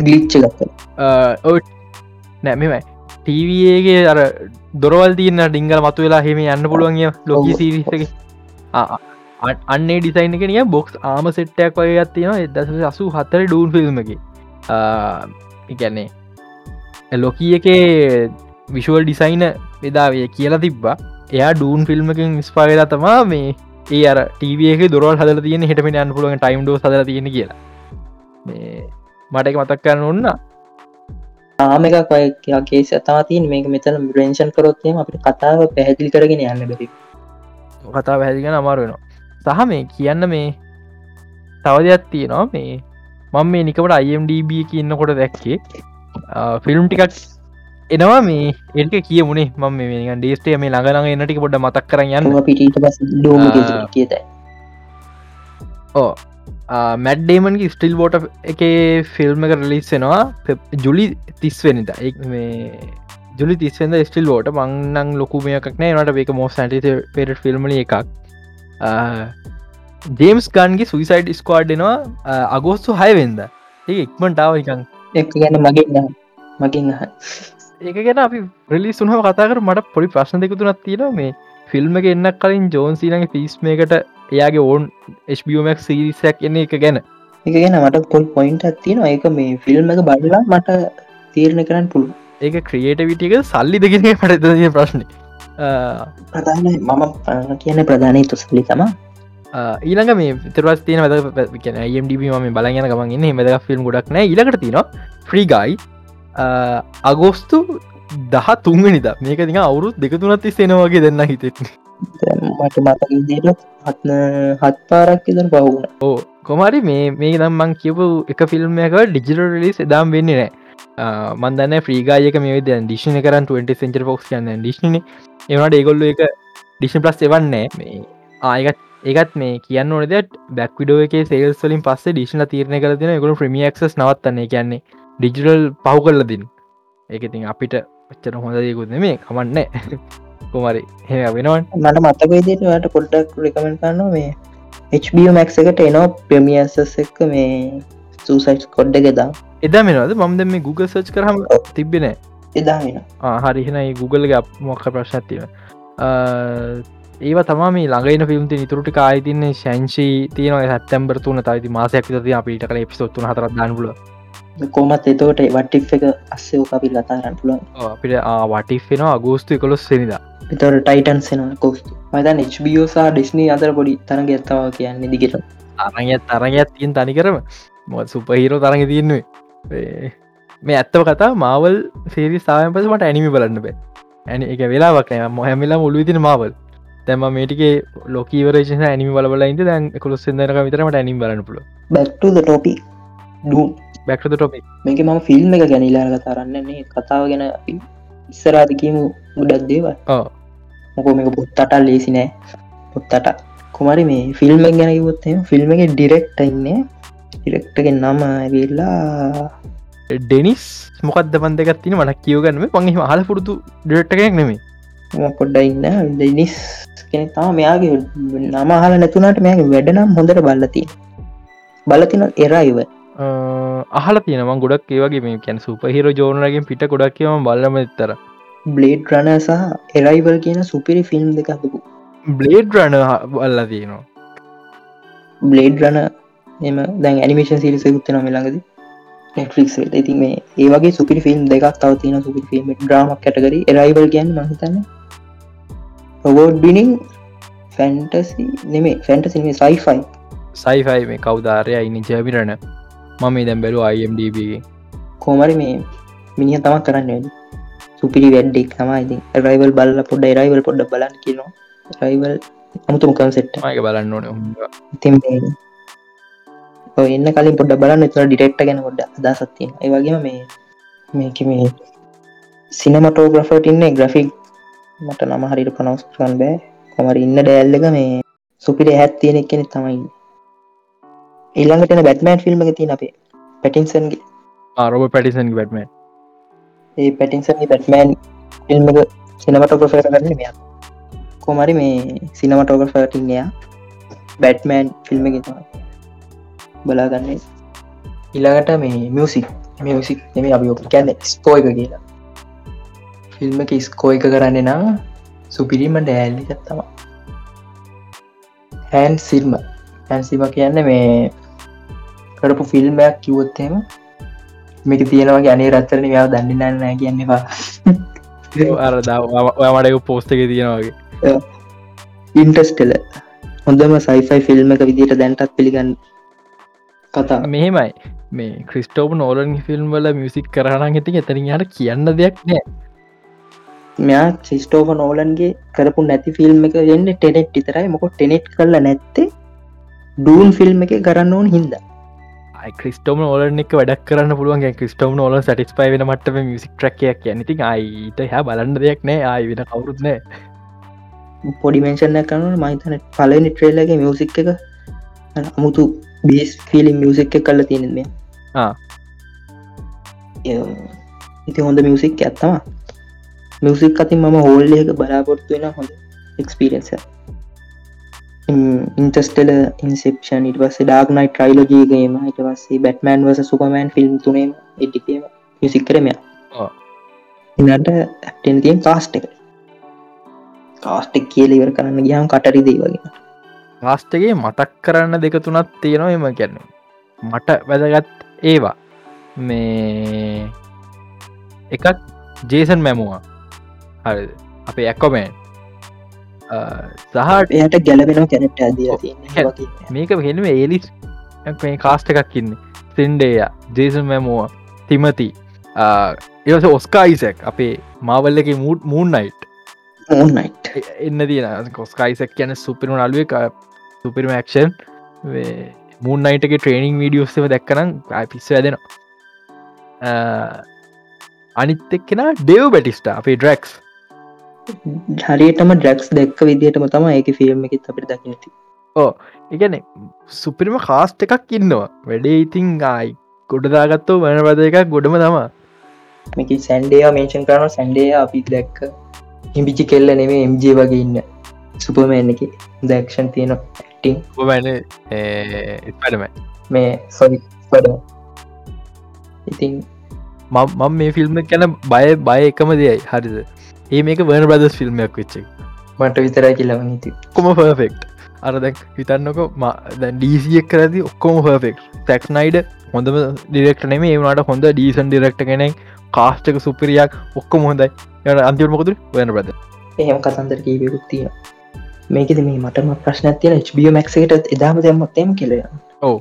S2: ගලිච්ච ගත්ත
S1: ඔ නෑමයි ටීවගේ අර දොරවල් තියන්න ඩිංගල මතු වෙලා හෙම යන්න පුළුවන්ගේ ලොක සිරිසක අන්නේ ඩිසයින් එක නිය බොක්ස් ආම සෙට්ටයක් වගේ ගත්තියෙන එදස අසු හතර ඩූන් ෆිල්ම් එක. ඉගැන්නේ ලොකී එක විශුවල් ඩිසයින එදාවේ කියලා තිබ්බා එයා ඩූන් ෆිල්ම්කින් ස්පාවෙලා තමා මේ ඒ අර ටීවක දොරල් හදල තියෙන හිටමිට අන්න පුළුවන් ටයිම් ඩෝ හදල තියෙන කියලා මේ මට එක මතක් කරන්න ඔන්න
S2: ආම එකක් වයගේ සතා තින් මේක මෙතන බ්‍රේෂන් කරොත්යම අපට කතාව පැහැදිලි කරගෙන යන්න බැරි.
S1: කතා පැදිගෙන අමාරු වෙනවා. සහ මේ කියන්න මේ තව දෙයක් තියෙනවා. මේ මං මේ නිකට අයිම්ඩB එක ඉන්නකොට දැක්කේ ෆිල්ම් ටිකක් එනවා මේ ඒක කියමුණේ මම මේ ඩේස්ටේ මේ ළඟනඟ එන්නටික පොඩ මතක් කරන්න යන්න.
S2: පිට පස ඩෝම කියත
S1: ඕ මැඩ්ඩේමන්ගේ ස්ටිල් බෝට එක ෆිල්ම් එක රලිස්සෙනවා ජුලි තිස්වෙනිද එක් මේ ජුලි තිස්වෙද ස්ටිල් බෝට මංනං ලොකුමයක්ක් නෑ. නට ඒක මෝ සැට පෙරට ෆිල්ම්ල එකක්. ජේම්ස් ගන්ගේ සුයිසයිඩ් ස්කවාඩ්නවා අගෝස්තු හයවෙන්ද ඒ එක්මටාව එකන්
S2: එක ගැන මගේ මගින්
S1: ඒක ගැන අපි ප්‍රලි සුනහ කතාකර මට පොඩි ප්‍රශ්න දෙකුතුනත් තියෙන මේ ෆිල්ම් එක එන්නක් කලින් ජෝන්සිීනගේ පිස්මේකට එයාගේ ඕන් ස්බමක් සිරිසයක් එන්න එක ගැන.
S2: එක ගැන මට පොල් පොයින්ට ඇත්තින ඒක මේ ෆිල්ම් එක බඩලා මට තීරණ කරන්න පුළුව
S1: ඒක ක්‍රියේට විටික සල්ලි දෙගෙන පටතිය ප්‍රශ්න.
S2: ප්‍රධාන මම පන කියන ප්‍රධානය තුසලි තමා
S1: ඊළඟ මේ විතරස් තියන වැද කියන යම්ඩබ ම බලගෙන ගමන් ඉන්න. මෙද ෆිල්ම් ගොඩක් නෑ. ඉලකට තිනවා ෆ්‍රීගයි අගෝස්තු දහ තුන්ගනිද මේක තික අවුරුත් දෙකතුනත් සෙනවාගේ දෙන්න හිතෙත්
S2: මට මතක දේට හත්න හත් පාරක් ඉදර පහුණ
S1: ඕ කොමරි මේ මේ දම් මං කියපු එක ෆිල්ම් එක ඩිජිටල් ලිස් එදාම් වෙන්නේ නෑ. මන්දන්න ්‍රීගායක මේ ද ඩිෂණ කරන් 20 සෙන්චර ෆොක්ස් කියන්න ඩිශ්න එවනට ඒගොල්ල එක ඩිෂන් ප්ලස් එවන්නේ මේ ආයකත් ඒකත් මේ කියන්න ඕනද බැක් විඩෝ එක සේල්ස් වලින් පස්සේ ඩිෂන තීරණ කර තින එකකු ප්‍රමියක්ස් නවත්තන්නේ. කියන්නේ ඩිජිටල් පහු කරල දින් ඒක ඉතින් අපිට පච්චර හොඳ දෙකුත් මේ කමන්න. කොමරි හෙ වෙනවන්.
S2: මට මතක විදිට ට පොඩ්ඩක් රකමෙන්ට කන්න මේ HBO මැක්ස එකට එනෝ ප්‍රමියසස් එක්ක මේ සූසයිස් කොඩ්ඩ ගෙදා
S1: එදා මෙනවද මම දෙ මේ Google සච් කරහම තිබෙන
S2: එදා වෙන
S1: හරිහෙන Googleගේ මොක්ක ප්‍රශ්නතිව ඒව තමා මේ ළඟයින ෆිල්ම්ති නිතුරට කායිතින්නේ ශංෂී තියන සැත්තැම්බර තුන තයිති මාසයක් ති අපිට කල පිසොත්තුන හතර දාන්නපුල
S2: කොමත් එතවට වටික් එක අස්සයෝ අපි ලතාරන්න පුලන්
S1: අපිට වටිෆෙන අගෝස්තු කොළොස් සනිදා
S2: එතවට ටයිටන් සෙන කොස්තු මතන් HBෝසා ඩිස්නී අතර පොඩි තරග ඇත්තාව කියන්නේ දිගට
S1: අරග තරගයක් තියෙන් තනි කරම මො සුපහිරෝ තරග තියෙන්නුවේ මේ ඇත්තව කතා මාවල් සේරි සායන් පස මට ඇනිමි බලන්න බෑ. ඇනි එක වෙලාවක් මොහැමිලා මුළු තින මාවල් තැම මේටිගේ ලෝකීවරේෂන ඇනිමි බලබල ඉද දැන් කොළොස් දෙනක විතරමට ඇනිම් බලන්න පුල
S2: බැක්ට ටොපි ඩූන්
S1: බැක්ට ටොපි
S2: මේක මම ෆිල්ම් එක ගැනිලාරග තරන්නන්නේ කතාව ගැන ඉස්සරාධකීම ගොඩක් දේව මොකෝ මේක පොත්තට ලේසි නෑ. පොත්තට. කොමරි මේ ෆිල්ම් ගැන කිවොත්ම ෆිල්ම් එක ඩිරෙක්ට ඉන්නේ. ඩිරෙක්ටගෙන් නම ඇවිල්ලා
S1: ඩෙනිස් මොකක්ද පන්දකත් තින මට කියවගන්නම පගේ හල පුරුදු ඩිරෙක්ටකෙක් නෙමේ
S2: පොඩ්ඩ ඉන්න. ඩෙනිස් කෙන තම මෙයාගේ නම හල නැතුනට මෙයාගේ වැඩනම් හොඳට බල්ලති බලතින එරයිව
S1: අහල තියනම ගොඩක් ඒවගේ මේ කැන් සුපහිර ජෝනරගෙන් පිට ගොඩක් කියම බලම එත්තර
S2: බ්ලේඩ් රන සහ එරයිවල් කියන සුපිරි ෆිල්ම් දෙක හදපු.
S1: බ්ලේඩ් රන බල්ලා තියෙනවා.
S2: බ්ලේඩ් රන එම දැන් ඇනිමේෂන් සිරිස ගුත්තන මෙළඟද නෙට්ලික් ඉති මේ ඒවගේ සුපිරි ෆිල්ම් දෙකක් තව තියෙන සුපි ෆිල්ම් ්‍රාමක් කැටකර එරයිවල් ගැන් මහිතන්න රොබෝඩ් බිනිින් ෆැන්ටසි නෙමේ ෆැන්ටසිම සයිෆයි
S1: සයිෆයි මේ කවදාරය අයිනි ජැමිරණ මම දැම් බැලු අයිම්ඩබ
S2: කෝමරි මේ මිනිහ තමක් කරන්න සුපිරි වැඩ්ඩෙක් තමයිති රයිවල් බල්ල පොඩ රයිවල් පොඩ්ඩ බලන්න කියනවා. රයිවල් අමුතුම කන්සෙට්
S1: මක බලන්න ඕන
S2: ඉතින් එන්න කලින් පොඩ බලන්න. තුර ඩිරෙක්ට ගැන ගොඩ අදසත්තිය ඒවගේම මේ මේක මේ සිනමටෝග්‍රෆට ඉන්න ග්‍රෆික් මට නම හරිට පනවස්කන් බෑ. කොමර ඉන්න ඩෑල්ලක මේ සුපිට හැත් තියෙනෙක් කෙනෙ තමයි ඊළඟටන බැටමෑන් ෆිල්ම් එක තින අපේ පැටින්සන්ගේ
S1: ආරෝබ පැටිසන්ගේ බැටමන්
S2: ඒ පැටින්සන්ගේ බැට්මෑන් ෆිල්ම් එක සිනමටෝග්‍රෆ කරන්න මෙයා. කොමරි මේ සිනමටෝග්‍රෆටින්යා බැට්මෑන් ෆිල්ම් එක බලාගන්නේ. ඉළඟට මේ මියසික් මියසික් අපි ඔක කැන්න ස්කෝ එක කියලා. ෆිල්ම් එක ස්කෝ එක කරන්න නම් සුපිරිම ඩෑල්ලි කත්තම හැන් සිල්ම හැන්සිම කියන්න මේ කරපු ෆිල්ම්මයක් කිවොත්තේම මේක තියෙනවගේ අනේ රත්තරන යාව දන්නන්න නෑ කියන්නවා
S1: අරදාමටක පෝස්ට එක තියෙනවාගේ
S2: ඉන්ටස්ටෙල හොඳම සයිෆයි ෆිල්ම් එක විදිට දැන්ටත් පිළිගන්න කතා.
S1: මෙහෙමයි. මේ ක්‍රිස්ටෝප නෝලන් ෆිල්ම් වල මියසික් කරන ඇති එතරින් යට කියන්න දෙයක් නෑ.
S2: මෙයා සිිස්ටෝෆ නෝලන්ගේ කරපු නැති ෆිල්ම් එක එන්න ටෙනෙට් ඉතරයි මොක ටෙනෙට් කරල නැත්තේ ඩූන් ෆිල්ම් එක කරන්න ඕන් හින්ද
S1: ක්‍රිස්ටෝම ඕලන එක වැඩක් කරන්න පුළුවන් ක්‍රිස්ටෝම ඕල සටිස්පයි වෙන මටම මිසික් ට්‍රක්යක් ඇනති අයිට හ බලන්න දෙයක් නෑ ආයි වෙන කවුරුත්නෑ
S2: පොඩිමේෂන්න කරන මහිතන පලනි ට්‍රේලගේ මියසික් එක අමුතු බේස් ෆිලිම් මියසික් එක කල්ල තියෙනෙ මේ. ඉති හොඳ මියසික් ඇත්තවා මියසික් අතින් මම හෝල්ල එක බලාපොරත්තු වෙන හොඳ එක්ස්පිරන්ස ඉන්ටස්ටල ඉන්සෙප්ෂන් ඉට පස්සේ ඩාක්නයි ට්‍රයිලෝජීගේම ඉට පස්සේ බැට්මන් වස සුපමෑන් ෆිල්ම් තුනේ එටිකේම මිසික් කරමය ඉන්නට ඇටෙන් තියෙන් කාස්ට එක. කාස්ටෙක් කියල ඉවර කරන්න ගියම් කටරි දේ වගෙන
S1: කාස්ටගේ මතක් කරන්න දෙක තුනත් තියෙනවා එම කියන්න. මට වැදගත් ඒවා. මේ එකක් ජේසන් මැමුවා හරි අපේ ඇක්කොමෙන් සහට
S2: එයට ගැලබෙන කැනට ඇද
S1: මේක හෙනම ඒලිස් කාස්ට එකක් ඉන්න. සින්ඩේය ජේසන් මැමුව තිමති ඒස ඔස්කායිසැක් අපේ මාවල්ල එක මූට් මූන්නයිට්
S2: ඕන්නයිට්
S1: එන්න තියන කොස්කයිසක් කියන සුපිරුණ අලුව සුපිරම ක්ෂන් මූන්නයිටගේ ට්‍රේනිං වීඩියෝස්සම දැක්කනම් පිස්ස ඇදෙනවා අනිත් එක්කෙන ඩෙව් බැටිස්ට අපේ ඩ්‍රක්ස්
S2: හරියටම ඩ්‍රක්ස් දැක්ක විදිහටම තම ඒක ෆිල්ම් එකත් අපිට දකිනති
S1: ඕ එකන සුපිරිම කාස්ට එකක් ඉන්නවා. වැඩේ ඉතින් ආයි. ගොඩදාගත්තෝ වන පද එකක් ගොඩම තමා
S2: මේක සැන්ඩේ මේෂන් කරන සැන්ඩේ අපි දැක්ක. හිමිචි කෙල්ල නෙමේ එම්ජ වගේ ඉන්න සුපමෑන් එක. දක්ෂන් තියෙන ටිං
S1: පඩම
S2: මේ සොනි පඩ ඉතින්
S1: මම මේ ෆිල්ම් ගැන බය බය එකම දෙයයි. හරිද ඒ මේක වර්න බ්‍රදස් ෆිල්ම්යක් වෙච්චේ
S2: මට විතරයි කියලවන ති
S1: කොම පර්ෆෙක්් අර දැක් හිතන්නක ඩීසියක් කරදි ඔක්කොම පර්ෆෙක්් තැක්ස් නයිඩ හොඳම ඩිරෙක්ට නෙම ඒවනට හොඳ ඩීසන් ඩිරෙක්ට කෙනෙක් කාස්ටක සුපිරියක් ඔක්කොම හොඳයි. යට අන්තිවර්මකොතුර වන බ්‍රද
S2: එහෙම කතන්දර කීවකුත් තියෙන මේකෙද මේ මටම ප්‍රශ්න තියෙන HBO මැක්සකට එදාම දැම්මත් එම කෙලය
S1: ඕ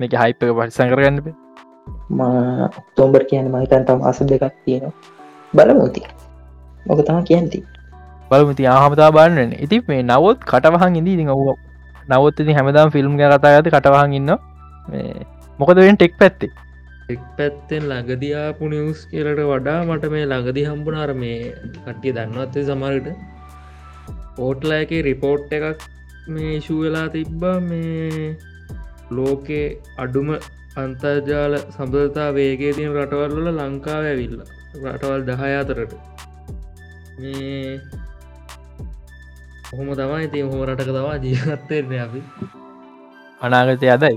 S1: මේක හයිපක පරිසං කරගන්නබ
S2: ඔක්තෝම්බර් කියන මහිතන්ට මාස දෙකක් තියෙනවා. බලමූති මොක තම කියන්ති
S1: බලමති ආහමතා බන්නන ඉති මේ නවත් කටවහන් ඉදී ඉති ඔව නවත් ඉති හැමදාම් ෆිල්ම් කතා ඇති කටවහන් ඉන්න මොකදෙන් ටෙක් පැත්තේ?
S3: එක් පැත්තෙන් ළඟදයාපු නිවස් කියලට වඩා මට මේ ළඟදි හම්බුනාර මේ කට්ටිය දන්නවත්තේ සමරට ඕට්ලෑගේ රිපෝට් එකක් මේ ශූවෙලා තිබ්බා. මේ ලෝකේ අඩුම අන්තර්ජාල සම්බධතා වේගේ තින රටවල්ල ලංකාව ඇවිල්ල. රටවල් දහය අතරට මේ හොම තමයි ති හොම රටක තවා ජීවත්තෙන්නේ අපි.
S1: අනාගතය අදයි.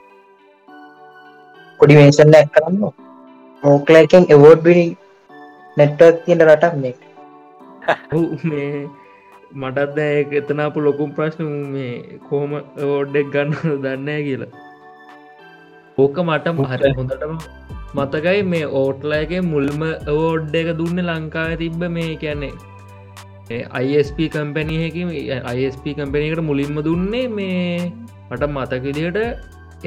S2: පොඩි මේසල්ල කරන්න ඕකලෑකෙන් එවෝඩ් බිනි නැට්වක් තියෙන රටක් මේ
S3: මේ මටත් දැ එතනාපු ලොකුම් ප්‍රශ්න මේ කෝම ඕඩ්ඩෙක් ගන්න දන්නෑ කියලා. ඕක මට හරි හොඳටම මතකයි මේ ඕට්ලයගේ මුල්ම ඕඩ් එක දුන්න ලංකාව තිබ්බ මේ කියන්නේ අයිස්ප කම්පැනයහකි අයිස්ප කම්පැනයකට මුලින්ම දුන්නේ මේ මට මතක විදිහට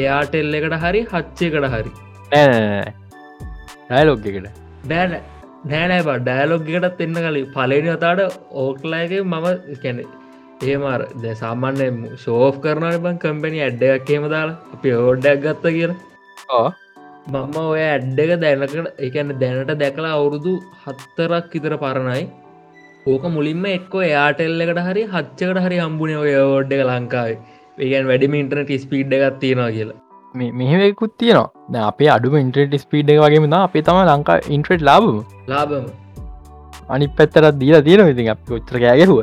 S3: එයාටෙල්ල එකට හරි හච්චයකට හරි.
S1: ඩයිලෝග්ගකට
S3: බෑන නෑනෑ බ. ඩෑලොග්ගකටත් එන්න කලින් පලනි අතාට ඕක්ලායගේ මම කැනෙ ඒමර ද සාමාන්‍ය ශෝෆ් කරනට බං කම්පැනි ඇඩ්ඩයක් කියම දාලා. අපි ඕඩ්ඩක් ගත්ත කියලා. මම ඔය ඇඩ්ඩක දැනකට එකන්න දැනට දැකලා අවුරුදු හත්තරක් ඉතර පරණයි ඕක මුලින්ම එක්කෝ එයාටෙල්ලකට හරි හච්චකට හරි හම්බුණ ඔය ඕඩ්ඩ එක ලංකාවේ. ඒගන් වැඩිම ඉන්ටනට ස්පීඩ් එකක් තියෙනවා කියලා.
S1: මෙහෙවෙකුත් තියනවා. අපේ අඩුම ඉන්ට්‍රට ස්පීඩ් එක වගේම අපේ තම ලංකා ඉන්ට්‍රට් ලාබම
S3: ලාබම
S1: අනි පැත්තරත් දීලා තියෙන ඉතින් අප ොච්චර කෑගැහුව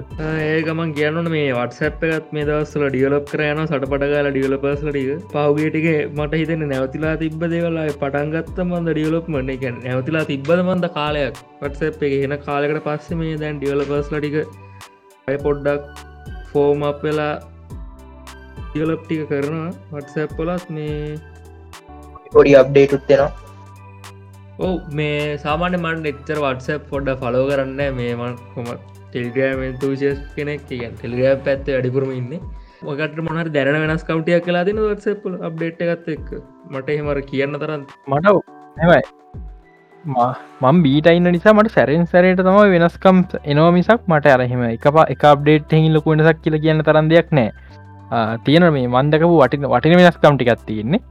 S3: ඒකමන් කියන්නන මේ වටසැප් එකත් මේ දවස්සල ඩියලොප් කරයන සටපටකාල ඩියලපස්ලටික පවගේටික මට හිතන නැවතිලා තිබ දෙවලා පටන්ගත්ත මන්ද ඩියලොප්මන එක නැවතිලා තිබ්බද මන්ද කාලයක්. වටසැප් එක එන කාලකට පස්සේ මේ දැන් ඩියලපස්ලටික අය පොඩ්ඩක් ෆෝම් අප වෙලා ඩියලප් ටික කරනවා. වටසැප්පලත් මේ
S2: පොඩි අප්ඩේටුත් දෙෙනවා
S3: ඔව මේ සාමාන්‍ය මට එක්චර වටසැප් පොඩ්ඩ ෆලෝ කරන්න මේමන් කොම ටෙල්ග්‍රෑම තුෂස් කෙනෙක් කියන් ටෙල්ග්‍රෑ පැත්ත අඩිපුරම ඉන්න. මොකට මොනර දැන වෙනස් කවටියක් කලා දෙන වටසප්ල අප්ඩේට් එකත් එක් මට එහෙමර කියන්න තරන්
S1: මට හෙමයි මම් බීටයින්න නිසා මට සැරෙන් සැරයට තම වෙනස්කම් එනවා මිසක් මට අරහෙම එක එක අප්ඩේට් හෙහි ලොකු වෙනසක් කියල කියන්න තරන් දෙයක් නෑ. තියෙන මේ මන්දකපු වටින වටින වෙනස්කම් ටිකත් තියෙන්නේ.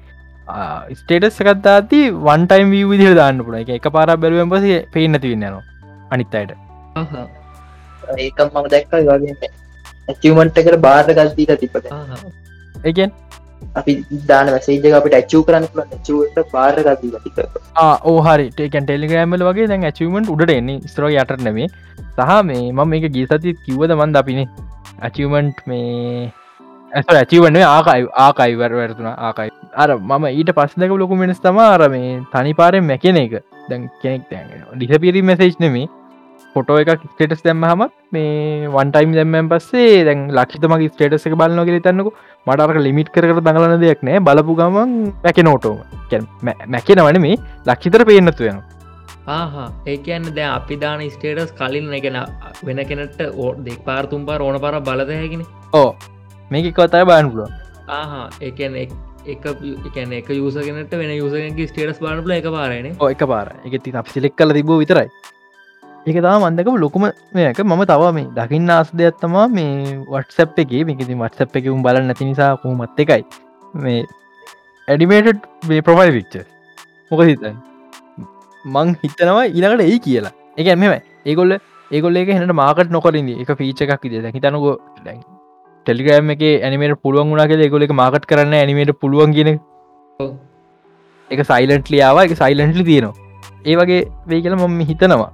S1: ස්ටේටස් එකත්දාති වන්ටයිම් වී විදිහ දාන්න පුළ එක එක පාර බැලුවෙන් පස පේනති වෙන්නනවා අනිත් අයට.
S2: ඒකම් මම දැක්කයි වගේ ඇචවමට එකට බාධ ගල්දීක තිපට
S1: එකෙන්
S2: අපි දාන වැසේජ අපට ඇච්චූ කරන්න චුවට බාර ගල්දී තික
S1: ඕහරි ටේකන් ටෙලිගෑමල වගේ දැන් ඇචවමට උඩට එන්නේ. ස්ත්‍රෝ යට නෙමේ සහ මේ මම මේක ගීසති කිව්වද මන්ද අපිනේ? ඇචවමන්ට් මේ ඇස ඇචිවන්න ආකයි ආකයිවර වැරතුන ආකයි. අර මම ඊට පස්සදක ලොකු මිනිස් තම අර මේ තනි පාරෙන් මැකෙන එක. දැන් කෙනෙක් තැන් ඩිසපිරි මැසේජ් නෙමේ ෆොටෝ එකක් ස්ටේටස් දැම්ම හමත් මේ වන්ටයිම් දැම්මන් පස්සේ දැන් ලක්ෂිතමගේ ස්ටේටස එක බලන්න ගෙ තන්නක මටරක ලිමිට් කර දඟලන දෙයක් නෑ. බලපු ගමන් මැක නෝටෝම මැකෙනවන මේ ලක්ෂිතර පේනතු වෙන
S3: ආහා. ඒකන්න දැ අපි දාන ස්ටේටස් කලින් එකෙන වෙන කෙනට ඕ දෙක් පාර තුම් පාර ඕන පර බලදහැගෙන
S1: ඕ මේක කතයි බාන්පුල
S3: ආහා ඒකන එක එකන එක යුසගෙනට වෙන යුසගේ ස්ටේටස් බානපල එක පාරන
S1: එක පාර එක ති අප සිලෙක් කල තිබෝ විතරයි. ඒක තම මන්දක ලොකුම මේක. මම තව මේ දකින්න ආස් දෙයක්ත්තමා මේ වටසප් එක. මේකති මටසප් එක උම් බල නැති නිසා කොහොමත් එකයි. මේ ඇඩිමේටඩ් මේ ප්‍රොෆයිල් වික්ච මොක හිතයි මං හිතනවා ඊළඟට ඒ කියලා. එක මෙම ඒගොල්ල ඒගොල්ල එක හට මාකට නොකරින්ද එක පීච එකක් ඉද හිතනකෝ ටෙලිග්‍රෑම් එක ඇනිමට පුළුවන් වුණනා කියල ගොලෙක මාකට් කරන්න ඇනිමට පුළුවන් කියෙන එක. සයිලන්ට්ලියාව එක සයිලන්ට්ලි තියෙනවා. ඒ වගේ වේ කියල මම හිතනවා.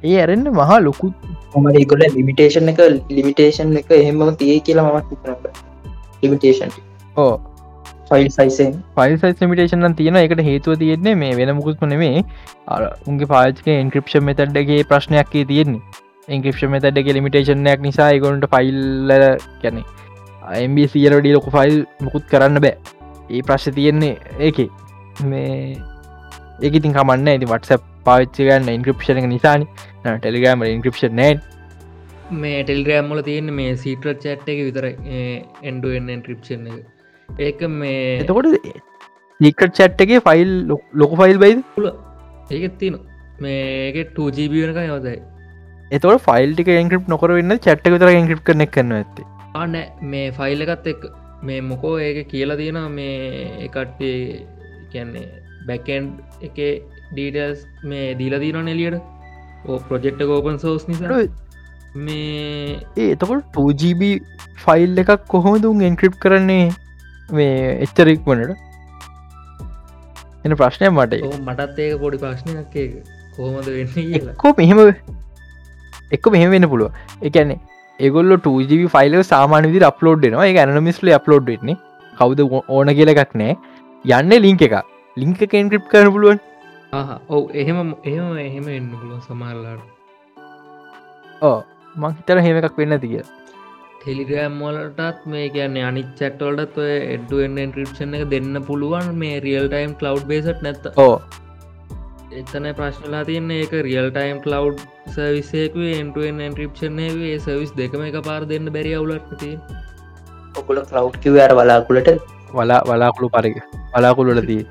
S1: ඒ ඇරෙන්න්න මහා ලොකු
S2: හොමට ඒකොල ලිමිටේෂන් එක ලිමිටේෂන් එක එහෙම තිය කියලා මත් කරට ලිමිටේෂන්
S1: ඕ
S2: ෆයිල් සයිසෙන්
S1: ෆයිල් සයිස් ලිමිටේෂන් තියෙන එකට හේතුව තියෙන්නේ මේ වෙන මුකුත්ම නෙමේ අර උන්ගේ පාචක ඉන්ක්‍රපෂන් මෙතඩ්ඩගේ ප්‍රශ්නයක් තියෙන්නේ ඉන්ක්‍රපෂන් මෙතඩ්ඩගේ ලිමිටේෂන්යක් නිසා ගොන්ට ෆයිල්ල කැනෙ අම්බ සියරඩි ලොක ෆයිල් මුකුත් කරන්න බෑ. ඒ ප්‍රශ් තියෙන්නේ ඒක. මේ ඒක ඉතින් කමන්න ඇති වටස පාච්චගන්න ඉන්ක්‍රපෂණ නිසාන. ටෙලිගෑම ඉන්ක්‍රපෂන් නෑ.
S3: මේ ටෙල්ග්‍රෑම්මල තියෙන මේ සීට්‍ර චට් එක විතර එන්ඩුවෙන් ක්‍රප්ෂන් එක. ඒක මේ
S1: එතකොට ඒකට චැට්ටගේ ෆයිල් ලොක ෆයිල් බයිද?
S3: පුල ඒකත් තියන මේක 2ජීබ වෙනක යවදයි
S1: එතවට ෆයිල් ටික එන්ක්‍රප් නොකර වෙන්න චට්ක තර එන්ක්‍රප් කනෙක් කන්න ඇත්තේ.
S3: ආන මේ ෆයිල් එකත් එක් මේ මොකෝ ඒක කියලා තියෙන මේ එකට්ටේ කියන්නේ බැකන්් එක ඩීටස් මේ දීලා දීන නෙලියට ඕ ප්‍රජෙක්්ට කෝපන් සෝස් නිසා. මේ
S1: ඒ එතකොට 2GB ෆයිල් එකක් කොහොමදුන් එන්ක්‍රප් කරන්නේ මේ එච්චරෙක් වනට එන ප්‍රශ්නය මට
S3: මටත් ඒක පොඩි ප්‍රශ්නයක් කොහොමද වෙන්න
S1: එක්කෝ මෙහෙම එක්ක මෙහෙම වෙන්න පුළුව එකන්නේ ඒගොල්ල 2GB ෆයිල සාමාන විදි අප්ලෝඩ්නවා එක ඇනමිස්ල අප්ලෝඩ් වෙන්නේ. කවුද ඕන කියල එකක් නෑ යන්න ලිංක එක ලිංක කෙන්ක්‍රප් කරන පුළුවන්
S3: ඔව එහෙම එහෙම එහෙම එන්න පුළුව සමල්ලාට
S1: ඕ මංහිතර හෙම එකක් වෙන්න තිය
S3: ටෙලිග්‍රෑම් වලටත් මේ කියන්නේ අනි චට්වලටත් ඔය එඩ්ුවෙන් ක්‍රපෂන් එක දෙන්න පුළුවන් මේ රියල් ටයිම් කලව් බේසට නැත්ත
S1: ඕ
S3: එතන ප්‍රශ්නලා තියන්නේ ඒක රියල් ටයිම් කලව් සවිසේක එන්ටුවෙන් න්ක්‍රපෂන්ේ සවිස් දෙකම එක පාර දෙන්න බැරි අවුලටති
S2: ඔකුල කලව් කිවර බලාකුලට
S1: වලා වලාකුළු පරික වලාකුළුලදී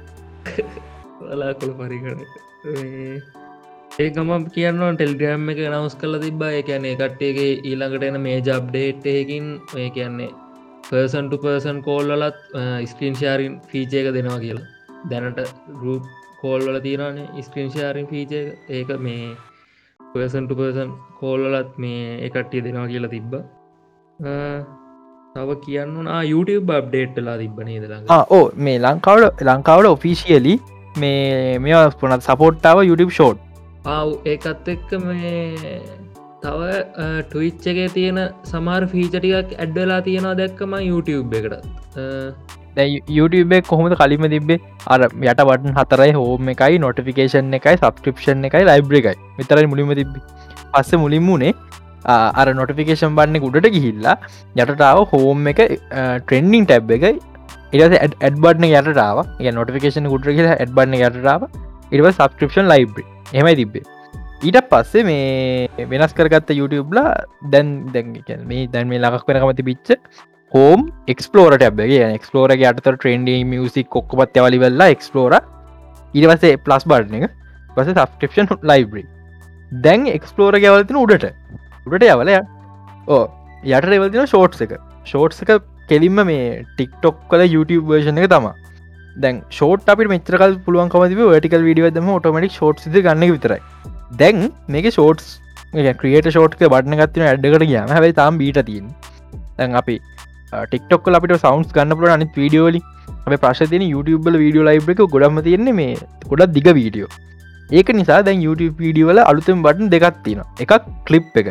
S3: වලාකුළු (laughs) පරිකර ඒ ගම කියන්න ටෙල්ග්‍රෑම් එක නවස් කල තිබා එකන්නේ කට්ටේගේ ඊළඟට එන මේ ජබ්ඩේට්ටයකින් ඒ කියන්නේ පර්සන්ට පර්සන් කෝල්ලලත් ස්ක්‍රීන් ශාරින් ෆීච එක දෙනවා කියලා. දැනට රූප් කෝල්වල තිරනේ ස්ක්‍රීන් ශාරින් ෆීච ඒක මේ පර්සන්ට පර්සන් කෝල්ලලත් මේ එකට්ටිය දෙනවා කියලා තිබ්බ තව කියන්න YouTube බ්ඩේට්ලා තිබ්බනේ දලා
S1: ඕ මේ ලංකාවට ලංකාවට ඔෆිසිියලි මේ මේ පුනත් සපෝට්ටාව YouTube ෂෝට්
S3: ආව් ඒකත් එක්ක මේ තව ටවිච්චගේ තියෙන සමාර් ෆීචටිකක් ඇඩ්ඩලා තියෙනවා දැක්කම YouTube එකට
S1: YouTube කොහොමද කලිම තිබේ අර යට වටන් හතරයි හෝම එකයි නොටිෆිකේෂන් එකයි සබස්ක්‍රපෂන් එකයි ලයිබ්‍ර එකයි. විතරයි මුලිම තිබ පස්ස මුලින් වුණේ අර නොටිෆිකේෂන් බන්න ගුඩට ගිහිල්ලා යටටාව හෝම් එක ට්‍රෙන්ඩිං ටැබ් එක. ඉරස ඇඩ්බඩ්න යටටාව ය නොටිකේෂන ගුඩර කියල ඇඩ්බන්න යටටාව ඉව සබස්ක්‍රපෂන් ලයිබ්‍රි එමයි තිබ්බේ. ඊට පස්සේ මේ වෙනස් කරගත්ත YouTubeලා දැන් දැන් මේ දැන් මේ ලකක් වෙනකමති පිච්ච හෝම් එක්ස්පලෝර ටැබ්ගේ එක්ස්පලෝර අට ට්‍රෙන්ඩ මියසික් කොක්කොපත් යවලි වෙල්ලා එක්ස්පලෝර ඉරිවසේ ප්ලස් බඩ් එක. පස සබස්ක්‍රපෂන් ලයිබ්‍රි දැන් එක්ස්පලෝර ගැවලතින උඩට. උඩට යවල ඕ යට රෙවල්තින ෂෝට්ස් එක. ෂෝට්ස් එක කෙලින්ම මේ ටික්ටොක් කල YouTube වර්ෂණ එක තම දැන් ෂෝට අපි මෙචරකල් පුළුවන්කම ටිකල් විඩියදම ටමටික් ෂෝට් ගන්න විතරයි. දැන් මේක ෂෝට්ස් ක්‍රියට ෂෝට්ක බටන ගත්තින ඇඩ්ඩකට ගම හැයි තාම් බීට තින් දැන් අපි ටික්ටොක් අපිට සවන්ස් ගන්න පුල අනි වීඩියෝලි අප ප්‍රශතින YouTube වීඩියෝ ලයිබ් එක ගොඩම තියෙන්නේ මේ ගොඩක් දිග වීඩියෝ ඒක නිසා දැන් YouTube වීඩියෝල අලුතෙන් බටන් දෙකක් තියෙන එකක් කලිප් එක.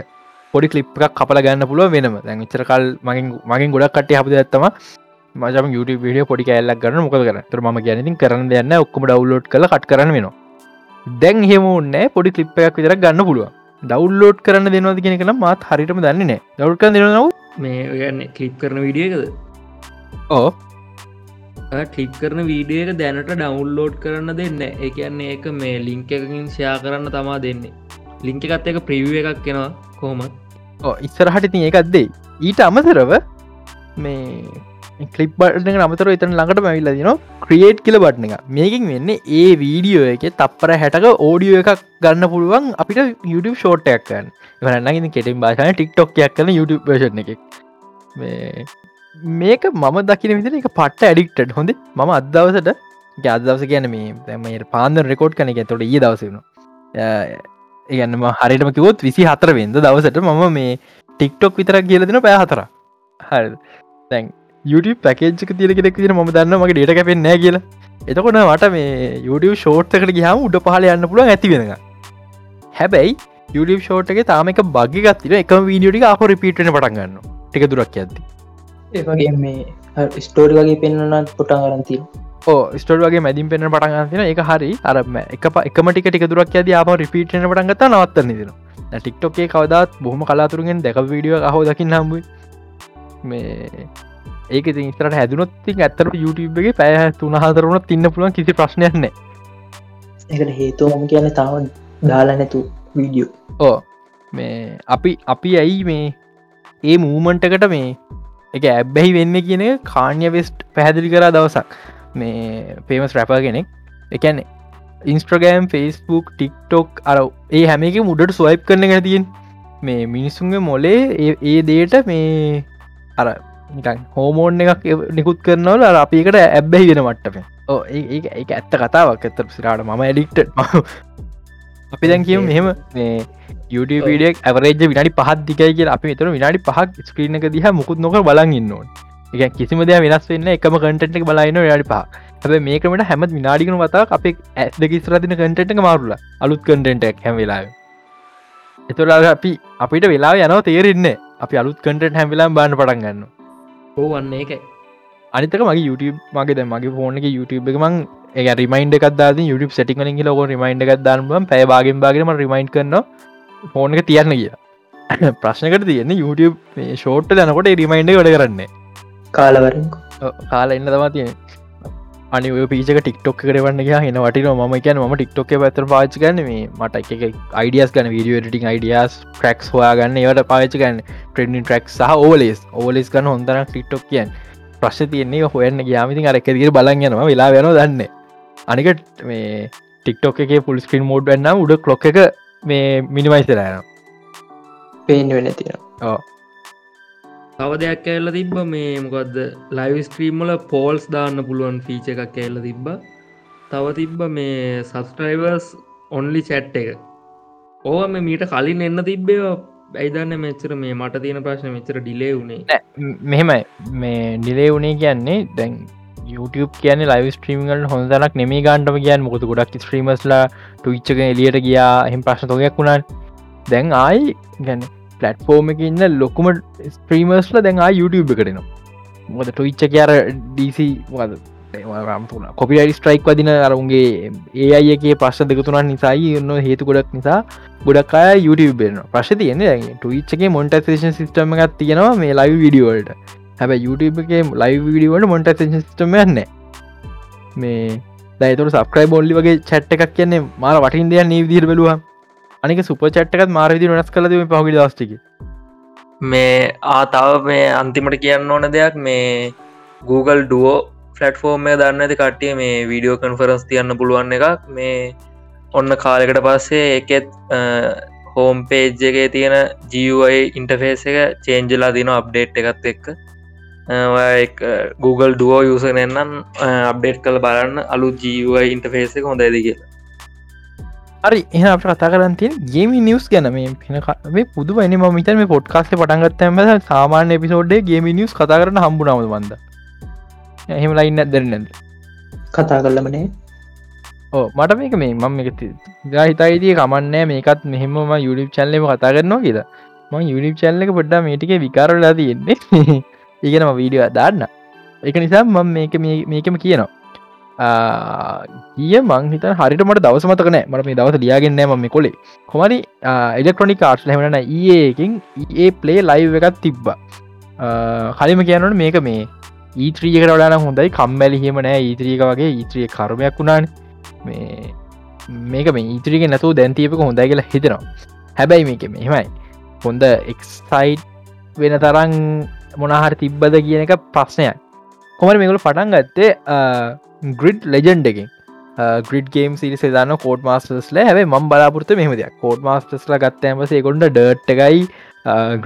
S1: පොඩි කලිප් එකක් කපල ගන්න පුළුව වෙනම. දැන් චරකල් මගින් මගින් ගොඩක් කට හපද ඇත්තම මජම YouTube විඩිය පොඩි කෑල්ලක් ගන්න මොක කර තුර ම ගැනතින් කරන්න දෙන්න ඔක්කම ඩව්ලෝඩ් කළ කට කරන වෙනවා. දැන් හෙමුන්න පොඩි කලිප් එකක් විතර ගන්න පුළුව ඩව්ලෝඩ් කරන්න දෙනවද කියෙන කළ මත් හරිටම දන්නේ දව් කර දෙනව
S3: මේ ඔයන්න කලිප් කරන විඩියකද
S1: ඕ
S3: ටික් කරන වීඩිය එක දැනට ඩවන්ලෝඩ් කරන්න දෙන්න එකන්නේ ඒක මේ ලිංක එකකින් ෂයා කරන්න තමා දෙන්නේ. ලිංක එකත් එක ප්‍රිව් එකක් කෙනවා කොහොමත්.
S1: ඉස්සරහට තිය එකක්දේ ඊට අමතරව මේ කලිප් බට අමතර එතන ළඟට මැවිල්ල දින ක්‍රියේට් කියල බට්න එක. මේකින් වෙන්න ඒ වීඩියෝ එක තප්පර හැටක ඕඩියෝ එකක් ගන්න පුළුවන් අපිට YouTube ෂෝට්ටයක් කන්න වරන්නගෙන කෙටින් බාෂන ටික්ටොක්යක් කන YouTube වර්ෂණ එක. මේක මම දකින විදින එක පට්ට ඇඩික්ටඩ් හොඳ? ම අදවසට අදවස කියන මේ දැම පාන්ද රෙකෝඩ් කන එක. තොට ඒ දවසන ඒගන්නම හරිටම කිවොත් විසි හතර වෙන්ද දවසට මම මේ ටික්ටොක් විතර කියලදින පෑ හතර හරි දැන් YouTube පැකේජ්ක තිර කෙනෙක් තින ම දන්න මගේ ඩේට කැපෙන් නෑ කියලා. එතකොට මට මේ YouTube ෂෝට්කට ගහම උඩ පහල යන්න පුළුව ඇති වෙන හැබැයි YouTube ෂෝට් එක තාම එක බගි ගත්තින එකම වීඩියෝටික අප රිපීටන පටන්ගන්න ටික දුරක් ඇති
S2: ඒවගේ මේ ස්ටෝරි වගේ පෙන්න්නනත් පොටා ගරන්තිය
S1: ඕ ස්ටෝල් වගේ මැදින් පෙන පටන්ගතින එක හරි. අරම එක එක මටික ටික දුරක් ඇද අප රිපීටන පටන්ගත නවත්තන්න දෙන ටික්ටොක්ේ කවදත් බොහම කලාතුරගෙන් දැක වීඩියෝ හෝ දකින්න හම්බුයි. මේ ඒක ඉස්තරට හැදුනොත්ති ඇත්තර YouTubeගේ පැය තුනහතරරුණ තින්න පුළුවන් කිසි ප්‍රශ්නයන්නේ
S2: එකට හේතුව මම කියන තාව දාලා නැතු වීඩියෝ
S1: ඕ මේ අපි අපි ඇයි මේ ඒ මූමන්ටකට මේ එක ඇබ්බැහි වෙන්න කියන කාන්‍ය වෙස්ට් පැහැදිලි කරා දවසක්. මේ පේමස් රැප කෙනෙක් එකැන ඉන්ස්ට්‍රගෑම් ෆස්බුක් ටික්ටොක් අර ඒ හැම එක මුඩට ස්වයිප් කරන ගැතියෙන් මේ මිනිස්සුන්ගේ මොලේ ඒ දේට මේ අර හෝමෝන් එකක් නිකුත් කරනවල අපිකට ඇබ්බැහි වෙන මට්ටම. ඕ ඒ ඒ ඇත්ත කතාවක්. ඇත සිරාට මම ඇඩික්ට (laughs) අපි දැන් කියම මෙහෙම වීඩියක් ඇවරේජ විනාඩි පහත් දිකයි කිය අපි තර විනාඩි පහක් ස්ක්‍රීන එක දිහ මුකුත් නොක බලන් ඉන්නවා එක කිසිම දෙය වෙනස් වෙන්න එකම කටට එක බලයින්න යාඩි පහ හැබ මේකමට හැම විනාඩිකන වතා අප ඇස් දෙක ස්රදින කටට මාරුල. අලුත් කටෙන්ටක් හැම වෙලා එතුරා අපි අපිට වෙලා යනව තේරෙන්න අපි අලුත් කටට හැමිලා බාන්න පටන් ගන්න
S3: ඕ වන්නේ එකයි
S1: අනිතක මගේ YouTube මගේ දැ මගේ ෆෝන එක YouTube එක මං ඒ රිමයින්ඩ එකක්ද YouTube සටිකලින් ලොක රිමයින්ඩ එකක් දාන්ම පැබාගෙන් බාගම රිමයින්් කරන ෆෝන එක තියන්න කිය (coughs) ප්‍රශ්නකට තියෙන YouTube ෂෝට්ට දැනකොට රිමයින්ඩ වැඩ කරන්නේ.
S2: කාලවරෙන්කු
S1: කාල එන්න තමා තියෙන අනි පිචක ටික්ටොක් කරවන්න එන වටින ම කියන ම ටික්ටොක් පැතර පාච ගන්න මේ මට එක අයිඩියස් ගන වීඩිය ටින් අයිඩියස් ට්‍රක්ස් හොයා ගන්න ඒවට පාච ගන්න ට්‍රෙන්ඩින් ට්‍රක් සහ ඕලෙස් ඕලෙස් ගන්න හොඳන ටික්ටොක් කියන් ප්‍රශ් තියන්නේ හොයන්න ගයාමිති අර එකදිර බලන් යනවා. වෙලා වෙන දන්න. අනික මේ ටික්ටොක් එක පුල් ස්ක්‍රීන් මෝඩ් වන්න උඩ කලොක් එක මේ මිනිමයිසරයන
S2: පේෙන් වෙන තියෙන
S3: තව දෙයක් ඇල්ල තිබ්බ මේ මොකක්ද ලයිව ස්ක්‍රීම්මල පෝල්ස් දාන්න පුළුවන් ෆීච එකක් ඇල්ල තිබ්බ. තව තිබ්බ මේ සස්ට්‍රයිවර්ස් ඔන්ලි චැට් එක. ඕ මේ මීට කලින් එන්න තිබ්බේ ඇයිදන්න මෙච්චර මේ මට තියෙන ප්‍රශ්න මෙච්චර ඩිලේ වුණේ?
S1: මෙහෙමයි. මේ ඩිලේ වුණේ කියන්නේ දැන් YouTube කියන ලයිව ස්ට්‍රීමල් හොඳනක් නෙමේ ගන්ටම කියන් මොකද ගොඩක් ස්ත්‍රීමස්ලා ටවිච්චක එලියට ගියා. එහෙම ප්‍රශ්න තොගයක් වුණන්. දැන් ආයි ගැන පලට්ෆෝර්ම එක ඉන්න ලොකුම ස්ත්‍රීමස්ල දැන් YouTube කරනවා මොද ටවිච්ච කියර DC කොපිට ස්ට්‍රයික් වදින අරුන්ගේ ඒ අයගේ ප්‍රශ් දෙකතුනන් නිසායි ඔන්න හේතු ගොඩක් නිසා ගොඩක් අය YouTube බෙන ප්‍රශ් තියන ටවිච්චගේ මොන්ටසේෂන් සිස්ටම එකක් තියෙනවා මේ ලයි විඩියෝල්ට හැබ YouTube එක ලයි විඩියෝට මොන්ටසේෂන් සිටම යන්න මේ දයිතුර සබ්‍රයි බොල්ලි වගේ චට් එකක් කියන්නේ මාර වටින් දෙයක් නීවිදිර බලවා අනික සුප චට්ටකත් මාරවිදි වෙනස් කලද පහගි දස්ටික
S3: මේ ආතාව මේ අන්තිමට කියන්න ඕන දෙයක් මේ Google ඩුවෝ ෆලට්ෆෝර්ම් එක දන්න ඇති කට්ටිය මේ වීඩියෝ කන්ෆරන්ස් තියන්න පුළුවන් එකක්. මේ ඔන්න කාලෙකට පස්සේ එකෙත් හෝම් පේජ් එකේ තියෙන ජයි ඉන්ටෆේස් එක චේන්ජලා දින අප්ඩේට් එකත් එක්ක. Google ඩුවෝ යුසන එන්නම් අප්ඩේට් කළ බලන්න. අලු ජයි ඉන්ටෆේස් එක හොඳ ඇදි කියලා.
S1: හරි එහ අප කතා කරන්තින් ගේමි නිියස් ගැන මේ පින මේ පුදු වනි මිත මේ පොට්කාස්ට පටන්ගත්තම සාමාන්‍ය එපිසෝඩ්ඩේ ගේමි නිියස් කතා කරන හම්බුනාව බන්ද එහෙම ලයින්න දැරනැද
S2: කතා කරලමනේ
S1: ඕ මට මේක මේ මම එක ගහිතයිතිය කමන්නෑ මේකත් මෙහෙම යුඩිප් චල්ලම කතා කරනවා කියලා. ම යුඩිප් චල්ල එක පොඩ්ඩා මේටික විකාරලා තියෙන්නේ. (laughs) ඒගෙනම වීඩියෝ දාන්න. එක නිසා මම මේක මේකම කියනවා ගිය මංහිත හරිට මට දවස මතකනෑ මට මේ දවස ලියගෙන්නෑ මම කොලේ. කොමරි එලෙක්ට්‍රොනික ආර්ස් ලැමෙන ඒකින් ඒ පලේ ලයිව් එකත් තිබ්බ. කලිම කියනට මේක මේ e ඊත්‍රීකට වඩාන හොඳයි. කම්මැලි හෙම නෑ e ඊත්‍රීක වගේ. E ඊත්‍රිය කරමයක් වුණාන. මේ මේක මේ ඊත්‍රීක නැතුව දැන්තියපක හොඳයි කියලා හිතනවා. හැබැයි මේක මෙහෙමයි හොඳ එක්සයිට් වෙන තරන් මොනහර තිබ්බද කියන එක ප්‍රශ්නයක්. කොමර මේකල පටන් ගත්තේ? ග්‍රිඩ් ලෙජන්ඩ එකින්. ග්‍රිඩ් ගේම් සිරි සේදාන කෝඩ් මස්ටස්ල හැබ ම බලාපුරත මෙහමදයක් කෝඩ් මස්ටස්ල ගත්තෑමසේ කොඩ ඩර්ට් එකයි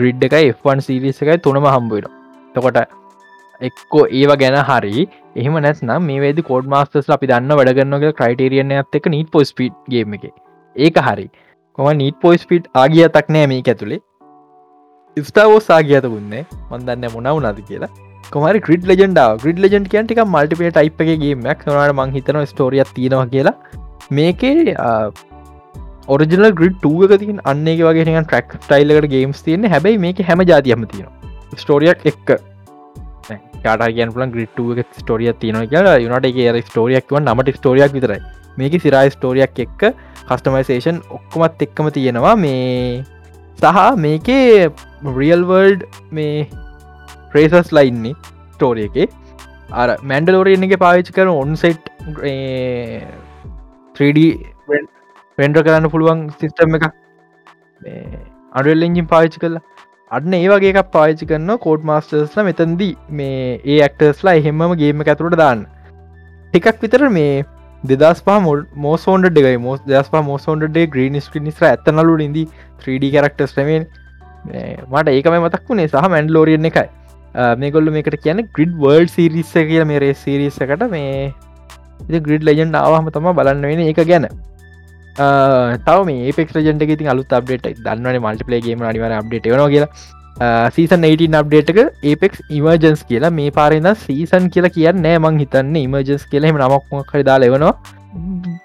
S1: ග්‍රිඩ් එකයි F1 සිරිස එකයි තුනම හම්බුවෙන තකොට එක්කෝ ඒව ගැන හරි එහම නැත්නම් මේ වේද කෝඩ් මස්ටස් අපි දන්න වැඩගන්නගේ ක්‍රයිටරියන ඇත් එක නීට පොස් පිට් ගේම එක. ඒක හරි. කොම නීට පොයිස් පිට් ආගිය තක් නෑ මේ ඇතුළේ ස්ටාවෝ සාගියත වන්නේ. මන්දන්න මොනව නද කියලා. කොමරි ක්‍රඩ් ලජෙන්ඩාව ග්‍රිඩ් ලජෙන්ට කියන්ටික මල්ටිපේ ටයිප් එකගේ මැක් නට මං හිතන ස්ටෝරියක් තියෙනවා කියලා. මේකේ ඔරිජිනල් ග්‍රිඩ් ටුව එක තින් අන්නේ වගේ ට්‍රක් ටයිල්ලකට ගේම්ස් තියන හැබැයි මේක හැම ජාතියම තියෙන ස්ටෝරියක් එක්ක කාට කියන් පුලන් ග්‍රිට්ටුව එක ස්ටෝරිය තියෙන කියලා. යුනට එක ස්ටෝරියක් ව නමට ස්ටෝරියක් විතරයි. මේක සිරයි ස්ටෝරියක් එක්ක කස්ටමයිසේෂන් ඔක්කොමත් එක්කම තියෙනවා. මේ සහ මේකේ රියල්වර්ඩ් මේ ප්‍රේසස් ලයින්නේ ස්ටෝරිය එක. අර මැන්ඩලෝරියන එක පාවිච්චි කර ඔන්සෙට් 3D වෙන්ඩ කරන්න පුළුවන් සිිස්ටම් එක අඩල් එංජින් පාවිච්චි කරලා. අන්න ඒ වගේ එකක් පාවිච්චි කරන්න කෝඩ් මස්ටර්ස්ල මෙතන්දී. මේ ඒ ඇක්ටර්ස්ලා එහෙමම ගේම ඇතුළට දාන්න. ටිකක් විතර මේ දෙදස් පා මෝසෝන්ඩ ෙගයි මෝස් දස් පා මෝසෝන්ඩේ ග්‍රීන් ස්ක්‍රි නිස්ර ඇතනලු ඉදි 3D කරක්ටස් ටමෙන් මට ඒකම මතක් වුණේ. සහ මැන්ඩ ලෝරියන එකයි. මේගොල්ල මේකට කියන ග්‍රිඩ් වර්ල්ඩ් සිරිස්ස කියල. මේ රේ සිරිස්සකට මේ ග්‍රිඩ් ලජන් ආවහම තම බලන්න වෙන එක ගැන. තව මේ පෙක් රජට ති අලු අප්ඩේට දන්නවන. මල්ටිපලේගේම අනිවර අප්ඩේට වන කියලා. සීසන් 18 අප්ඩේටක ඒපෙක් ඉමර්ජන්ස් කියලා. මේ පාරන්න සීසන් කියලා කියන්න මං හිතන්න. ඉමර්ජන්ස් කියලෙම නමක් හරි දාල එවනවා.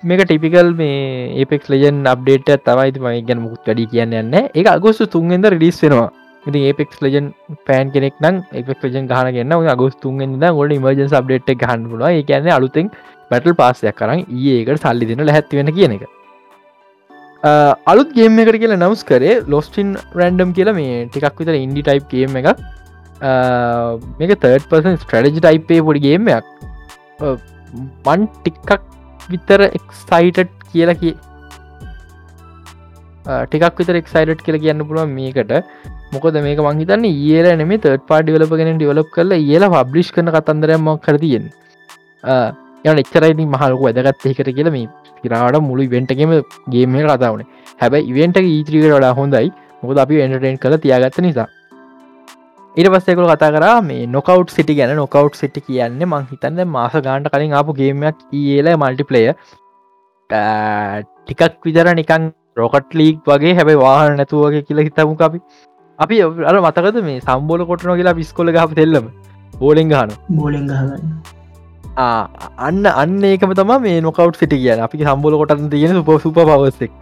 S1: මේක ටිපිකල් මේ ඒපෙක් ලජන් අප්ඩේට තවයිති මයි ගැන මුකුත් වැඩි කියන්න යන්න එක අගොස්තු තුන්ගෙන්ද රිලිස් වෙනවා. ඉති ඒපෙක් ලජන් පෑන් කෙනෙක් නම් එක් ලජන් ගහන ගන්න අගොස් තුන්ගෙන්ද ගොඩ ඉමර්ජන්ස් අප්ඩේට් ගහන්නුල ඒ කියන්න අලුතෙන් පැටල් පාසයක් කරන්න ඒකට සල්ලි දෙන හැත්ති වෙන කියන එක. අලුත් ගේම එකට කියලා නවස් කරේ ලොස්ටින් රැන්ඩම් කියලා මේ ටිකක් විතර ඉන්ඩි ටයිප් ගේම එක මේක තර්ඩ පර්සන් ස්ට්‍රටජි ටයිපේ පොඩි ගේමයක් මන් ටික්කක් විතර එක්සයිටඩ් කියලා කිය ටිකක් විතර එක්සයිට් කියලා කියන්න පුළුවන් මේකට. මොකද මේක මංහිතන්න ඒල නෙම තර්ඩ පාඩි වලපගෙන ඩිවලප් කරලා ඒලා පබ්ලිෂ් කන කතන්දරයම කරතියෙන් යන එච්චරයිති මහලක වැදගත් එකට කියල මේ පිරාට මුළු වෙන්ටගේම ගේම කතාවන හැබැයි ඉවෙන්ට e ඊත්‍රීකට වඩා හොඳයි. මොකද අපි එන්ටටෙන් කළ තියාගත්ත නිසා. ඉට පස්සෙකුල කතා කර මේ නොකව් සිටි ගැන. නොකව් සිටි කියන්න මං හිතන්න මාස ගාන්ට කලින් ආපු ගේමයක් ඒල මල්ටිපලය ටිකක් විදර නිකන් රොකට් ලීක් වගේ. හැබයි වාහන නැතුවගේ කියලා හිතමු අපි. අපි අර මතකද මේ සම්බෝල කොටන කියලා පිස්කොල ගහ තෙල්ලම? බෝලෙන් ගහන
S2: බෝලෙන් ගහගන්න
S1: අන්න අන්න ඒකම තම මේ නොකව් සිටි කියන අපි සම්බෝල කොටන් තියෙන සුප සුප පවස් එක්.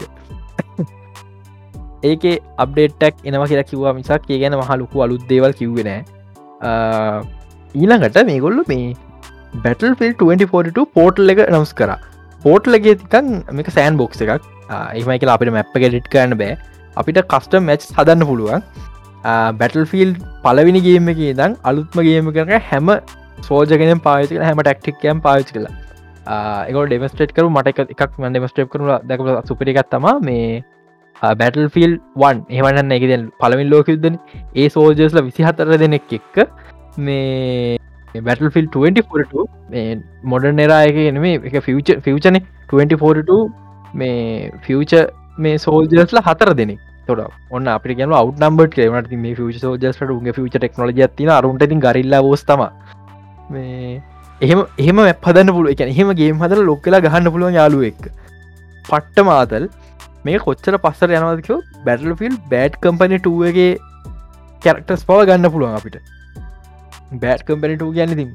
S1: ඒක අප්ඩේටක් එනවා කියලා කිවවා මිසක්. ඒ ගැන මහලුකු අලුත් දේවල් කිව්වෙන ඊළඟට මේගොල්ලු මේ බැටල් ෆිල් 2042 පෝටල් එක නවස් කර. පෝට්ලගේ තිකන් මේක සෑන් බොක්ස එකක් ඒමයි කියලා අපිට මැප්ප ගෙඩිට් කරන්න බෑ අපිට කස්ට මැච් හදන්න පුළුවන්. බැටල් ෆිල් පලවිනි ගේම එක දං අලුත්ම ගේම කරන හැම සෝජගෙන පාචක හැම ටක්ටික්කයම් පාච් කලා එක ඩෙමස්ටේට් කරු මට එකක් ම ඩෙමස්ටේප් කරු දැක සුපරිකත් තම මේ බැටල් ෆිල් වන් එහමන්න එක පලමින් ලෝකයුද්ධන ඒ සෝජස්ල විසි හතර දෙනෙක් එක්ක මේ බැටල් ෆිල් 2042 මොඩර් නෙරායක නේ එක ෆිච ෆිචන 2042 මේ ෆියච මේ සෝල්ජස්ල හතර දෙනෙක්. තොට ඔන්න අපි කියන අව් නම්බට කියවනට මේ ෆිච සෝජස්ට උගේ ෆිච ටෙක්නෝජ තින අරුන්ට ති ගරිල්ල ෝස්තම මේ එහෙම එහෙම පදන්න පුළුව එක එහෙම ගේම් හදර ලොක්කලා ගහන්න පුළුවන් යාලුව එක් පට්ට මාතල් මේ කොච්චර පස්සර යනවදකෝ බැටල් ෆිල් බෑඩ් කම්පනටගේ කැරක්ටස් පව ගන්න පුළුවන් අපිට. බෑඩ් කම්පනට ගැන තින්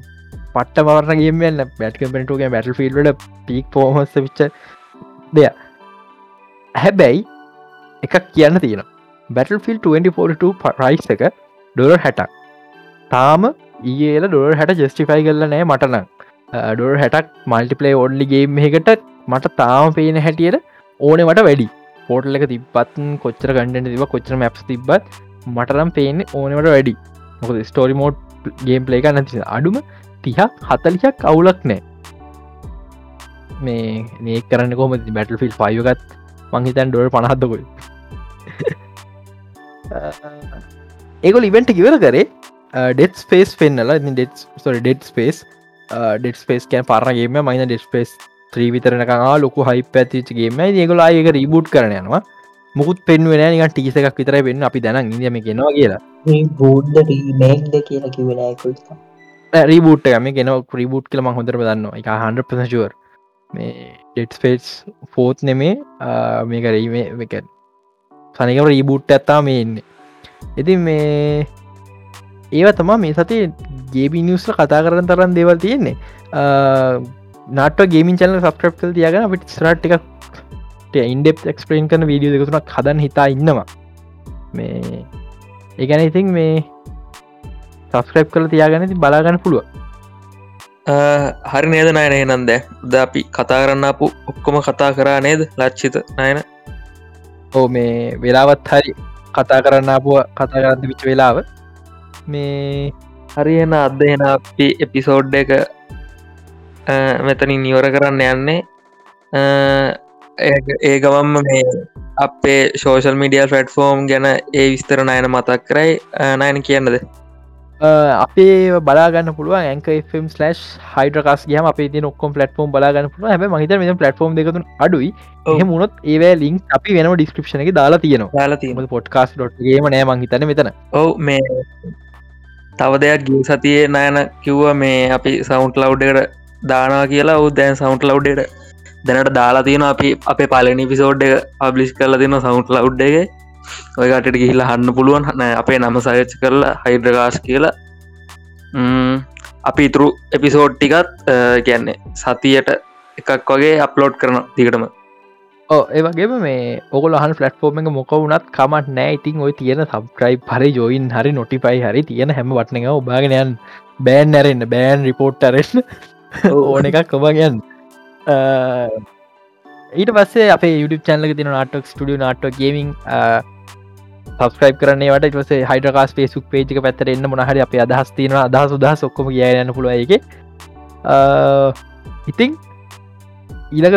S1: පට්ට මවරන ගේමන්න බැට් කම්පනටගේ බැටල් ෆිල්ට පික් පෝමස විච්ච දෙය හැබැයි එකක් කියන්න තියෙන බැටල් ෆිල් 2042 පරයිස් එක ඩොර හැටක් තාම ඒල ඩොර හැට ජෙස්ටිෆයි කරල නෑ මටනම් ඩොර හැටක් මල්ටිපලේ ඔඩ්ලිගේ මේකට මට තාම පේන හැටියට ඕනෙ මට වැඩි. පෝටල් එක තිබත් කොච්චර කණඩ තිබ කොච්චර මැප් තිබත් මටනම් පේන ඕනවට වැඩි. මොක ස්ටෝරි මෝඩ් ගේම් පලේ එක නැති අඩුම තිහක් හතලියක් අවුලක් නෑ මේ මේ කරන්න කොම බැටල් ෆිල් පයගත් මංහිතන් ඩොර පනහත්දකොයි ඒකො ඉවෙන්ට කිවර කරේ death space පෙන්න්නල death sorry dead space dead space can පරගේම මයින ඩෙස් පේස් ත්‍රී විතරනකා ලොකු හයි පැතිචගේම ඒගොල ඒක රීබුට් කරන යනවා. මුකුත් පෙන්වෙන නික ටිස එකක් විතර පෙන් අපි දැන ඉදම කෙනවා කියලා.
S2: කියලා කිවෙනයකුල්
S1: රීබුට් මේ ගෙන ක්‍රීබුට් කල ම හොඳර දන්න එක හන්ඩ පසුවර් මේ ඩෙට් ස්පේස් ෆෝත් නෙමේ මේක රීමේ එක සනිකම රීබුට් ඇත්තා මේ එන්න ඉති මේ ඒව තමා මේ සති ගේබි නිියස්ල කතා කරන තරන් දේවල් තියෙන්නේ. නාට ගේමින් චල සප්‍රප් කල් තියගෙන අපිට ස්රට් එක පොඩ්ට ඉන්ඩෙප් එක්ස්පලේන් කරන වීඩියෝ දෙකතුනක් හදන් හිතා ඉන්නවා. මේ ඒගැන ඉතින් මේ සස්ක්‍රප් කල තියාගැනති බලාගන්න පුළුව
S3: හරි නේද නයන එනන්ද ද අපි කතා කරන්න අපපු ඔක්කොම කතා කරා නේද? ලච්චිත නයන?
S1: ඕ මේ වෙලාවත් හරි කතා කරන්න අපුව කතා කරන්න විච් වෙලාව. මේ
S3: හරියන අද එෙන අපි එපිසෝඩ් එක මෙතනින් නිවර කරන්න යන්නේ. ඒ ගමම්ම මේ අපේ සෝෂල් මිඩියල් ෆටෆෝර්ම් ගැන ඒ විස්තර නයන මතක් කරයි. නයන කියන්නද
S1: අපේ බලාගන්න පුළුව ඇක ම් ලස් හයිඩරකස් ගම අප ති ඔක්කොම් පලටෆෝම් බලාගන්න පුළුව හැ මහිත මෙ පලටෆෝම් දෙකතු අඩුයි. මුණොත් ඒවෑ ලිින් අපි වෙන ඩිස්ක්‍රපෂන එක දාලා තියෙනවා.
S3: දාලා තිය
S1: පොට්කාස් ඩොට්ගේම නෑ මහිතන මෙතන.
S3: ඔව මේ තව දෙයක් ගිය සතියේ නයන කිව්ව මේ අපි සවුන්ට ලව්ඩකට දානවා කියලා. ඔවු දැන් සවුන්ට ලව්ඩට දැනට දාලා තියෙන අපි අපේ පලනි පිසෝඩ් එක පබ්ලිස් කරල තින සවුන්ට ලව්ඩ් එක ඔයකටට ගිහිල්ලා හන්න පුළුවන්. හන අපේ නම සයච් කරලා හයිඩ්‍රගාස් කියලා. අපි ඉතුරු එපිසෝඩ් ටිකත් කියන්නේ සතියට එකක් වගේ අප්ලෝඩ් කරන දිගටම.
S1: ඒවගේම මේ ඔගල හ ෆලට්ෆෝර්ම එක මොක වුණත් කමට නෑ. ඉතින් ඔය තියෙන සබ්‍රයි් හරි ජෝයින් හරි නොටිපයි හරි තියෙන හැම වටන එක ඔබාගෙනයන් බෑන් ඇරෙන්න්න බෑන් රිපෝට් අරෙන් ඕන එකක් කොබගයන් ඊට පස්සේ අප YouTube චැනල තින නාටක් ස්ටිය නාටක් ගේමින් සස්ක්‍රයිප් කරන්නේ වට සේ හයිඩකාස් පේසුක් පේජික පැත්තර එන්න මොනහරි අප අදහස් තින අදහ සුදහ සොක්කොම කියයන්න පුළුව එක ඉතිං ඊලක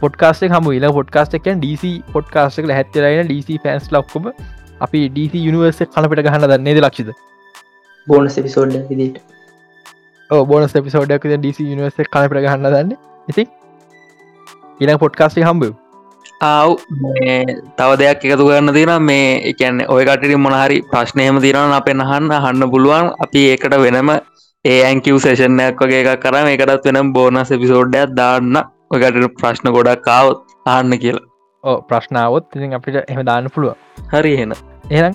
S1: පොට්කාස්ට හම ල පොට්කාස්ටකන් DC පොට්කාස්ටක හැත්තරයින DC පන්ස් ලක්කොම අපි DC යනිවර්ස කලපිට ගහන්න දන්නේද ලක්ෂිද?
S2: බෝනස් එපිසෝඩ් විදිට
S1: බෝනස් පිසෝඩක් DC යනිවර්ස කලපිට ගහන්න දන්න. ඉති ඉන පොට්කාස්ටි හම්බ
S3: ආව් තව දෙයක් එකතු කරන්න තින මේ එකන්න ඔයකටට මොනහරි ප්‍රශ්නයම තිරන අපෙන් අහන්න හන්න පුළුවන්. අපි ඒකට වෙනම ඒඇංකව සේෂණයක් වගේ එකක් කරම එකටත් වෙනම් බෝනස් එපිසෝඩ්ඩයක් දාන්න. ඔකට ප්‍රශ්න ගොඩක් කාවත් ආන්න කියලා.
S1: ඕ ප්‍රශ්නාවත් ඉතින් අපිට එම දාන්න පුළුව
S3: හරි හෙන
S1: එනම්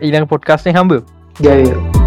S1: ඊළඟ පොට්කාස්ටේ හම්බ
S2: ගැවෝ